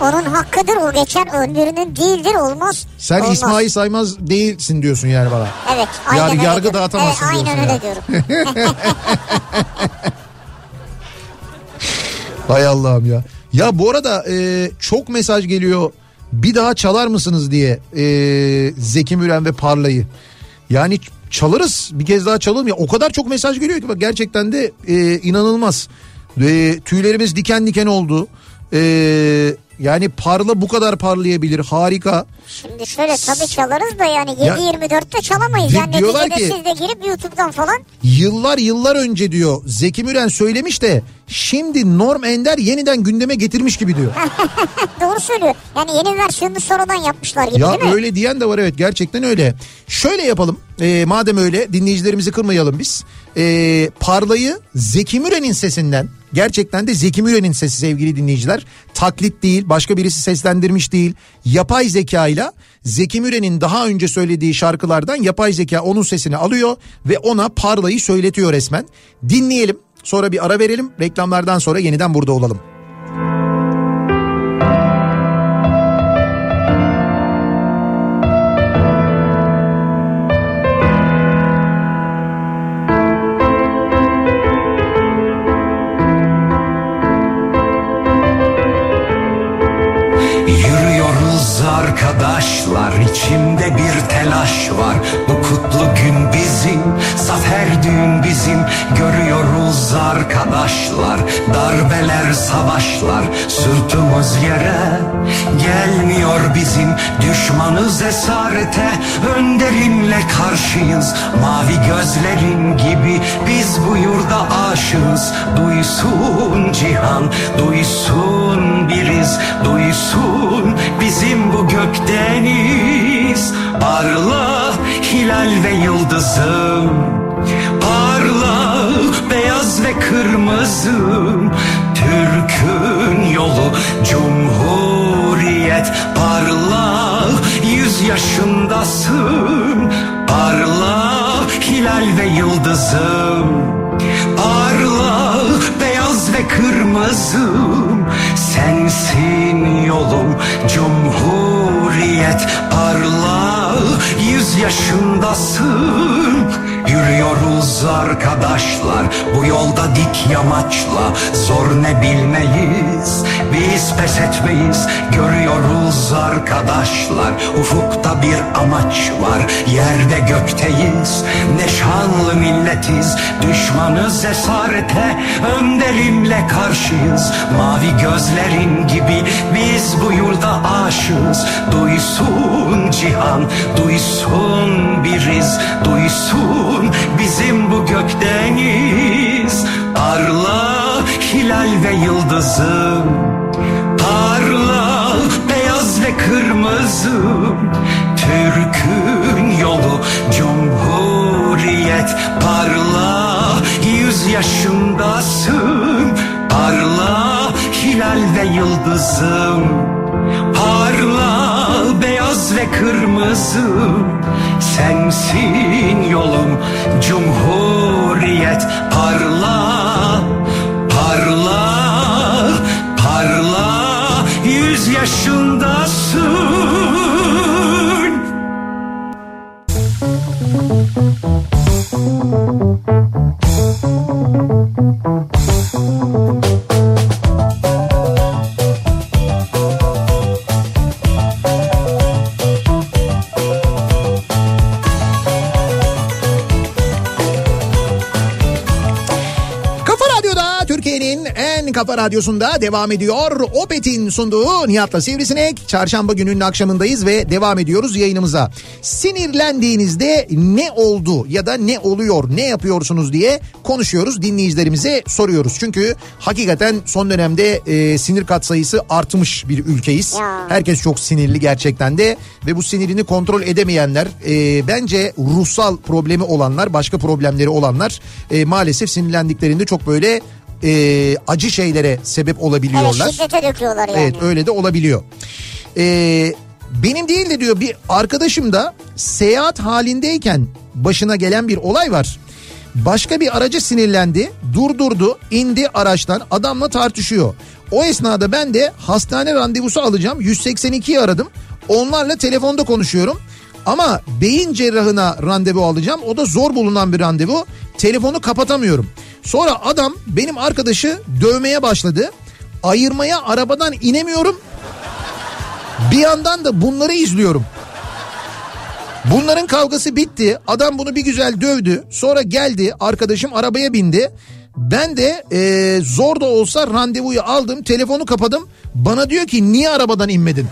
Onun hakkıdır o geçen öbürünün değildir olmaz. sen olmaz. İsmail Saymaz değilsin diyorsun yani bana. Evet aynen Yar- öyle yargı diyorum. dağıtamazsın evet, Aynen öyle ya. diyorum. Hay Allah'ım ya. Ya bu arada e, çok mesaj geliyor. Bir daha çalar mısınız diye e, Zeki Müren ve Parla'yı. Yani çalarız bir kez daha çalalım ya. O kadar çok mesaj geliyor ki bak gerçekten de e, inanılmaz. E, tüylerimiz diken diken oldu. E, yani Parla bu kadar parlayabilir harika. Şimdi şöyle tabii çalarız da yani Ya- 7-24'te çalamayız. Di- Yani diyorlar ki- siz de girip YouTube'dan falan Yıllar yıllar önce diyor Zeki Müren söylemiş de şimdi Norm Ender yeniden gündeme getirmiş gibi diyor. doğru söylüyor. Yani yeni versiyonunu sonradan yapmışlar gibi Ya değil mi? öyle diyen de var evet gerçekten öyle. Şöyle yapalım e, madem öyle dinleyicilerimizi kırmayalım biz. E, Parlayı Zeki Müren'in sesinden gerçekten de Zeki Müren'in sesi sevgili dinleyiciler. Taklit değil başka birisi seslendirmiş değil. Yapay zekayla Zeki Müren'in daha önce söylediği şarkılardan yapay zeka onun sesini alıyor ve ona Parlayı söyletiyor resmen. Dinleyelim sonra bir ara verelim reklamlardan sonra yeniden burada olalım. Darbeler savaşlar Sırtımız yere. Gelmiyor bizim Düşmanız esarete. Önderimle karşıyız Mavi gözlerin gibi. Biz bu yurda aşığız. Duysun cihan Duysun biriz. Duysun bizim bu gökdeniz. Parla hilal ve yıldızım Parla beyaz ve kırmızım Türk'ün yolu cumhuriyet Parla yüz yaşındasın. Parla hilal ve yıldızım. Parla beyaz ve kırmızım. Sensin yolum cumhuriyet Parla yüz yaşındasın Yürüyoruz arkadaşlar bu yolda dik yamaçla. Zor ne bilmeyiz biz pes etmeyiz. Görüyoruz arkadaşlar ufukta bir amaç var. Yerde gökteyiz ne şanlı milletiz. Düşmanız esarete önderimle karşıyız. Mavi gözlerin gibi biz bu yurda aşığız. Duysun cihan duysun biriz. Duysun bizim bu gökdeniz. Parla hilal ve yıldızım. Parla beyaz ve kırmızım. Türk'ün yolu cumhuriyet. Parla yüz yaşındasın. Parla hilal ve yıldızım. Parla beyaz ve kırmızım Sensin yolum. Cumhuriyet Parla, parla, parla. Yüz yaşındasın radyosunda devam ediyor. Opet'in sunduğu Nihat'la Sivrisinek. Çarşamba gününün akşamındayız ve devam ediyoruz yayınımıza. Sinirlendiğinizde ne oldu ya da ne oluyor, ne yapıyorsunuz diye konuşuyoruz. Dinleyicilerimize soruyoruz. Çünkü hakikaten son dönemde e, sinir katsayısı artmış bir ülkeyiz. Herkes çok sinirli gerçekten de ve bu sinirini kontrol edemeyenler e, bence ruhsal problemi olanlar başka problemleri olanlar e, maalesef sinirlendiklerinde çok böyle e, acı şeylere sebep Evet olabiliyorlar. şiddete döküyorlar yani. Evet öyle de olabiliyor. Ee, benim değil de diyor bir arkadaşım da seyahat halindeyken başına gelen bir olay var. Başka bir aracı sinirlendi, durdurdu, indi araçtan adamla tartışıyor. O esnada ben de hastane randevusu alacağım 182'yi aradım. Onlarla telefonda konuşuyorum. Ama beyin cerrahına randevu alacağım. O da zor bulunan bir randevu. Telefonu kapatamıyorum. Sonra adam benim arkadaşı dövmeye başladı. Ayırmaya arabadan inemiyorum. Bir yandan da bunları izliyorum. Bunların kavgası bitti. Adam bunu bir güzel dövdü. Sonra geldi arkadaşım arabaya bindi. Ben de e, zor da olsa randevuyu aldım. Telefonu kapadım. Bana diyor ki niye arabadan inmedin?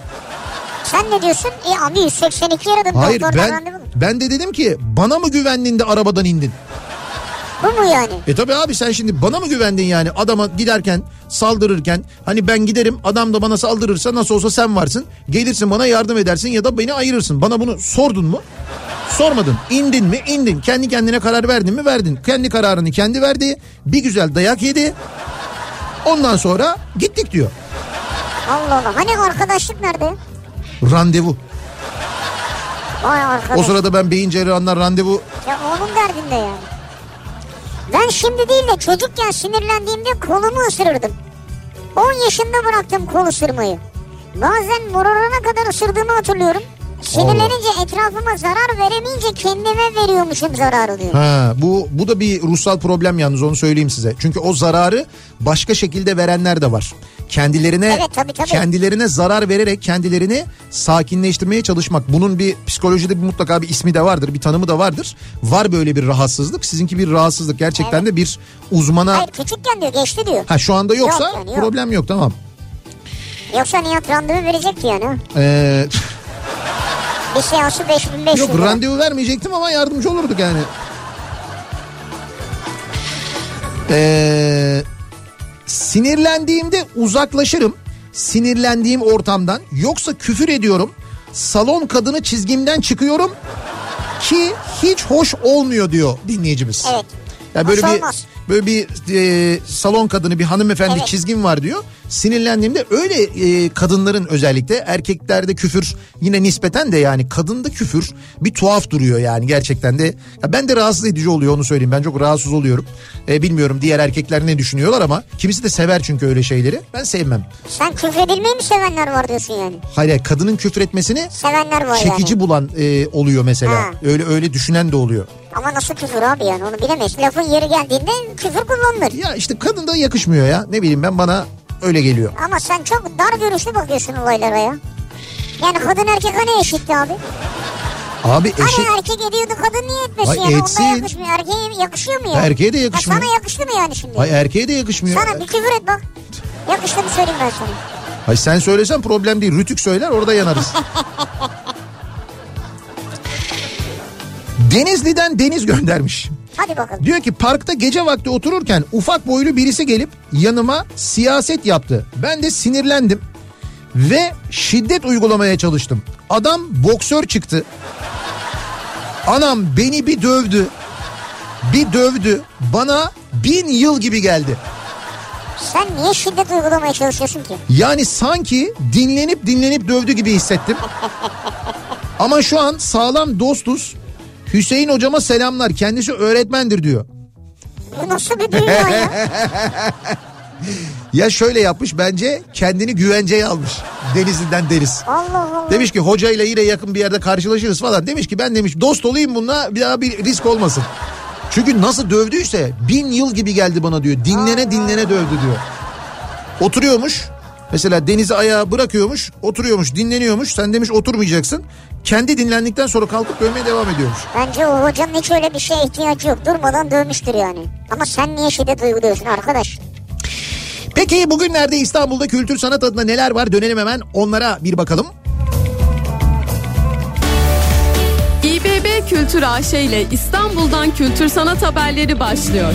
Sen ne diyorsun? E abi 182 aradım Hayır ben ben de dedim ki bana mı güvendin de arabadan indin? Bu mu yani? E tabi abi sen şimdi bana mı güvendin yani adama giderken saldırırken hani ben giderim adam da bana saldırırsa nasıl olsa sen varsın gelirsin bana yardım edersin ya da beni ayırırsın bana bunu sordun mu? Sormadın indin mi indin kendi kendine karar verdin mi verdin kendi kararını kendi verdi bir güzel dayak yedi ondan sonra gittik diyor Allah Allah. Hani arkadaşlık nerede? randevu Vay arkadaş. o sırada ben beyin cerrahından randevu Ya onun derdinde yani. Ben şimdi değil de çocukken sinirlendiğimde kolumu ısırırdım. 10 yaşında bıraktım kol ısırmayı. Bazen morarana kadar ısırdığımı hatırlıyorum. Sinirlenince etrafıma zarar veremeyince kendime veriyormuşum zararı diyor. Ha, bu bu da bir ruhsal problem yalnız onu söyleyeyim size. Çünkü o zararı başka şekilde verenler de var. Kendilerine Evet, tabii, tabii. kendilerine zarar vererek kendilerini sakinleştirmeye çalışmak. Bunun bir psikolojide bir mutlaka bir ismi de vardır, bir tanımı da vardır. Var böyle bir rahatsızlık. Sizinki bir rahatsızlık. Gerçekten de bir uzmana Hayır küçükken diyor geçti diyor. Ha şu anda yoksa Yok yani, yok. problem yok tamam. Yoksa Nihat randevu verecekti yani. ha. Bir seansı 5500 yok lira. randevu vermeyecektim ama yardımcı olurduk yani. Ee, sinirlendiğimde uzaklaşırım. Sinirlendiğim ortamdan. Yoksa küfür ediyorum. Salon kadını çizgimden çıkıyorum ki hiç hoş olmuyor diyor dinleyicimiz. Evet. Ya böyle Hoş bir olmaz. Böyle bir e, salon kadını bir hanımefendi Evet. çizgim var diyor. Sinirlendiğimde öyle e, kadınların özellikle erkeklerde küfür yine nispeten de yani kadında küfür bir tuhaf duruyor yani gerçekten de. Ya ben de rahatsız edici oluyor onu söyleyeyim. Ben çok rahatsız oluyorum. E, bilmiyorum diğer erkekler ne düşünüyorlar ama kimisi de sever çünkü öyle şeyleri. Ben sevmem. Sen küfredilmeyi mi sevenler var diyorsun yani? Hayır kadının küfür etmesini Sevenler var çekici yani. bulan e, oluyor mesela. Ha. Öyle öyle düşünen de oluyor. Ama nasıl küfür abi yani onu bilemeyiz. Lafın yeri geldiğinde küfür kullanılır. Ya işte kadında yakışmıyor ya. Ne bileyim ben bana öyle geliyor. Ama sen çok dar görüşlü bakıyorsun olaylara ya. Yani kadın erkek hani eşitti abi? Abi eşit Hani erkek ediyordu kadın niye etmesin Ay yani? etsin. Onda yakışmıyor. Erkeğe yakışıyor mu ya? Erkeğe de Ha, yakışmıyor. sana yakıştı mı yani şimdi? Ay erkeğe de yakışmıyor. Sana bir küfür et bak. Yakıştı mı söyleyeyim ben sana. Ay sen söylesen problem değil. Rütük söyler orada yanarız. Denizli'den Deniz göndermiş. Hadi bakalım. Diyor ki parkta gece vakti otururken ufak boylu birisi gelip yanıma siyaset yaptı. Ben de sinirlendim ve şiddet uygulamaya çalıştım. Adam boksör çıktı. Anam beni bir dövdü. Bir dövdü. Bana bin yıl gibi geldi. Sen niye şiddet uygulamaya çalışıyorsun ki? Yani sanki dinlenip dinlenip dövdü gibi hissettim. Ama şu an sağlam dostuz. Hüseyin hocama selamlar. Kendisi öğretmendir diyor. Bu nasıl bir dünya ya? Ya şöyle yapmış bence kendini güvenceye almış. Denizli'den Deniz. Allah Allah. Demiş ki hocayla yine yakın bir yerde karşılaşırız falan. Demiş ki ben demiş dost olayım bununla bir daha bir risk olmasın. Çünkü nasıl dövdüyse bin yıl gibi geldi bana diyor. Dinlene dinlene dövdü diyor. Oturuyormuş. Mesela denize ayağı bırakıyormuş. Oturuyormuş dinleniyormuş. Sen demiş oturmayacaksın. Kendi dinlendikten sonra kalkıp dövmeye devam ediyormuş. Bence o hocanın hiç öyle bir şeye ihtiyacı yok. Durmadan dövmüştür yani. Ama sen niye şiddet uyguluyorsun arkadaş? Peki bugünlerde İstanbul'da kültür sanat adına neler var dönelim hemen onlara bir bakalım. İBB Kültür AŞ ile İstanbul'dan kültür sanat haberleri başlıyor.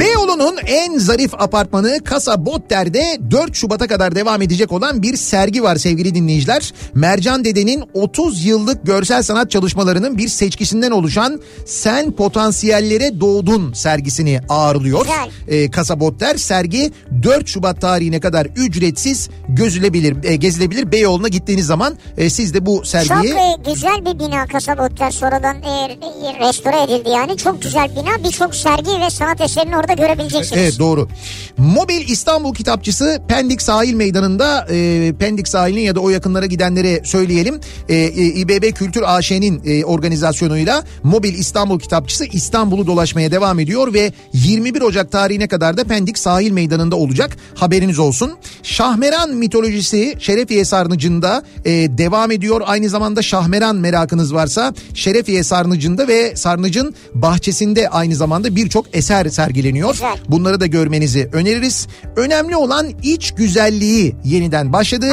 Beyoğlu'nun en zarif apartmanı Kasa Botter'de 4 Şubat'a kadar devam edecek olan bir sergi var sevgili dinleyiciler. Mercan Dede'nin 30 yıllık görsel sanat çalışmalarının bir seçkisinden oluşan Sen Potansiyellere Doğdun sergisini ağırlıyor. Güzel. Ee, Kasa Botter sergi 4 Şubat tarihine kadar ücretsiz gözülebilir, e, gezilebilir. Beyoğlu'na gittiğiniz zaman e, siz de bu Çok sergiyi... e, güzel bir bina Kasabotlar sonradan e, e, restore edildi yani. Çok güzel bina. Birçok sergi ve sanat eserini orada görebileceksiniz. Evet doğru. Mobil İstanbul kitapçısı Pendik Sahil Meydanı'nda e, Pendik Sahil'in ya da o yakınlara gidenlere söyleyelim. E, e, İBB Kültür AŞ'nin e, organizasyonuyla Mobil İstanbul kitapçısı İstanbul'u dolaşmaya devam ediyor ve 21 Ocak tarihine kadar da Pendik Sahil Meydanı'nda olacak. Haberiniz olsun. Şahmeran mitolojisi Şerefiye Sarnıcı'nda e, devam ediyor. Aynı zamanda Şahmeran merakınız varsa Şerefiye Sarnıcı'nda ve Sarnıcın bahçesinde aynı zamanda birçok eser sergileniyor. Güzel. Bunları da görmenizi öneririz. Önemli olan iç güzelliği yeniden başladı.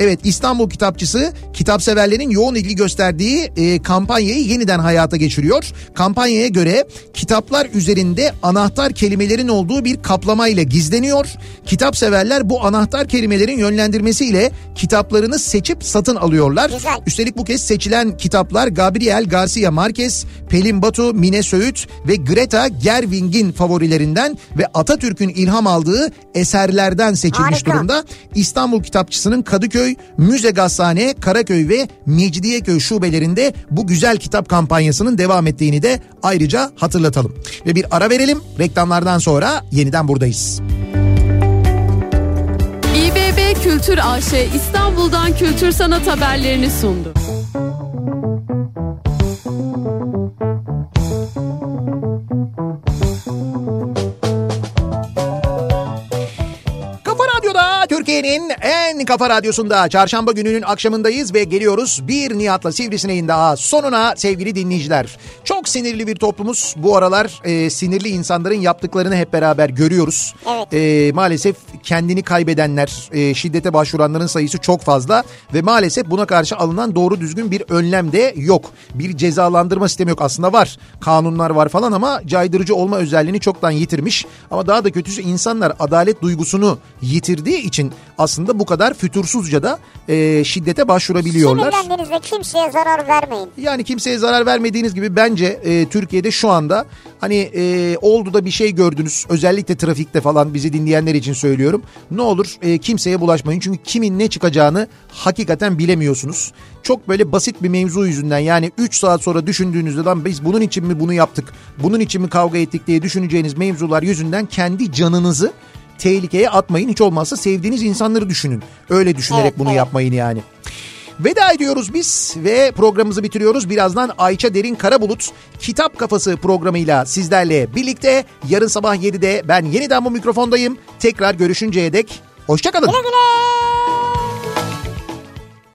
Evet İstanbul Kitapçısı kitapseverlerin yoğun ilgi gösterdiği e, kampanyayı yeniden hayata geçiriyor. Kampanyaya göre kitaplar üzerinde anahtar kelimelerin olduğu bir kaplama ile gizleniyor. Kitapseverler bu anahtar kelimelerin yönlendirmesiyle kitaplarını seçip satın alıyorlar. Güzel. Üstelik bu kez seçilen kitaplar Gabriel Garcia Marquez, Pelin Batu, Mine Söğüt ve Greta Gerwig'in favorilerinden ve Atatürk'ün ilham aldığı eserlerden seçilmiş Harika. durumda. İstanbul Kitapçısı'nın Kadıköy, Müze Gazhane, Karaköy ve Mecidiyeköy şubelerinde bu güzel kitap kampanyasının devam ettiğini de ayrıca hatırlatalım. Ve bir ara verelim. Reklamlardan sonra yeniden buradayız. İBB Kültür AŞ İstanbul'dan kültür sanat haberlerini sundu. Türkiye'nin en kafa radyosunda çarşamba gününün akşamındayız ve geliyoruz bir Nihat'la Sivrisineğin daha sonuna sevgili dinleyiciler. Çok sinirli bir toplumuz bu aralar e, sinirli insanların yaptıklarını hep beraber görüyoruz. Evet. E, maalesef kendini kaybedenler, e, şiddete başvuranların sayısı çok fazla ve maalesef buna karşı alınan doğru düzgün bir önlem de yok. Bir cezalandırma sistemi yok aslında var. Kanunlar var falan ama caydırıcı olma özelliğini çoktan yitirmiş. Ama daha da kötüsü insanlar adalet duygusunu yitirdiği için aslında bu kadar fütursuzca da e, şiddete başvurabiliyorlar. Sinirlendiğinizde kimseye zarar vermeyin. Yani kimseye zarar vermediğiniz gibi bence e, Türkiye'de şu anda hani e, oldu da bir şey gördünüz özellikle trafikte falan bizi dinleyenler için söylüyorum. Ne olur e, kimseye bulaşmayın çünkü kimin ne çıkacağını hakikaten bilemiyorsunuz. Çok böyle basit bir mevzu yüzünden yani 3 saat sonra düşündüğünüzde lan biz bunun için mi bunu yaptık bunun için mi kavga ettik diye düşüneceğiniz mevzular yüzünden kendi canınızı tehlikeye atmayın. Hiç olmazsa sevdiğiniz insanları düşünün. Öyle düşünerek Evet, bunu evet. yapmayın yani. Veda ediyoruz biz ve programımızı bitiriyoruz. Birazdan Ayça Derin Karabulut Kitap Kafası programıyla sizlerle birlikte. Yarın sabah 7'de ben yeniden bu mikrofondayım. Tekrar görüşünceye dek hoşçakalın. Güle güle.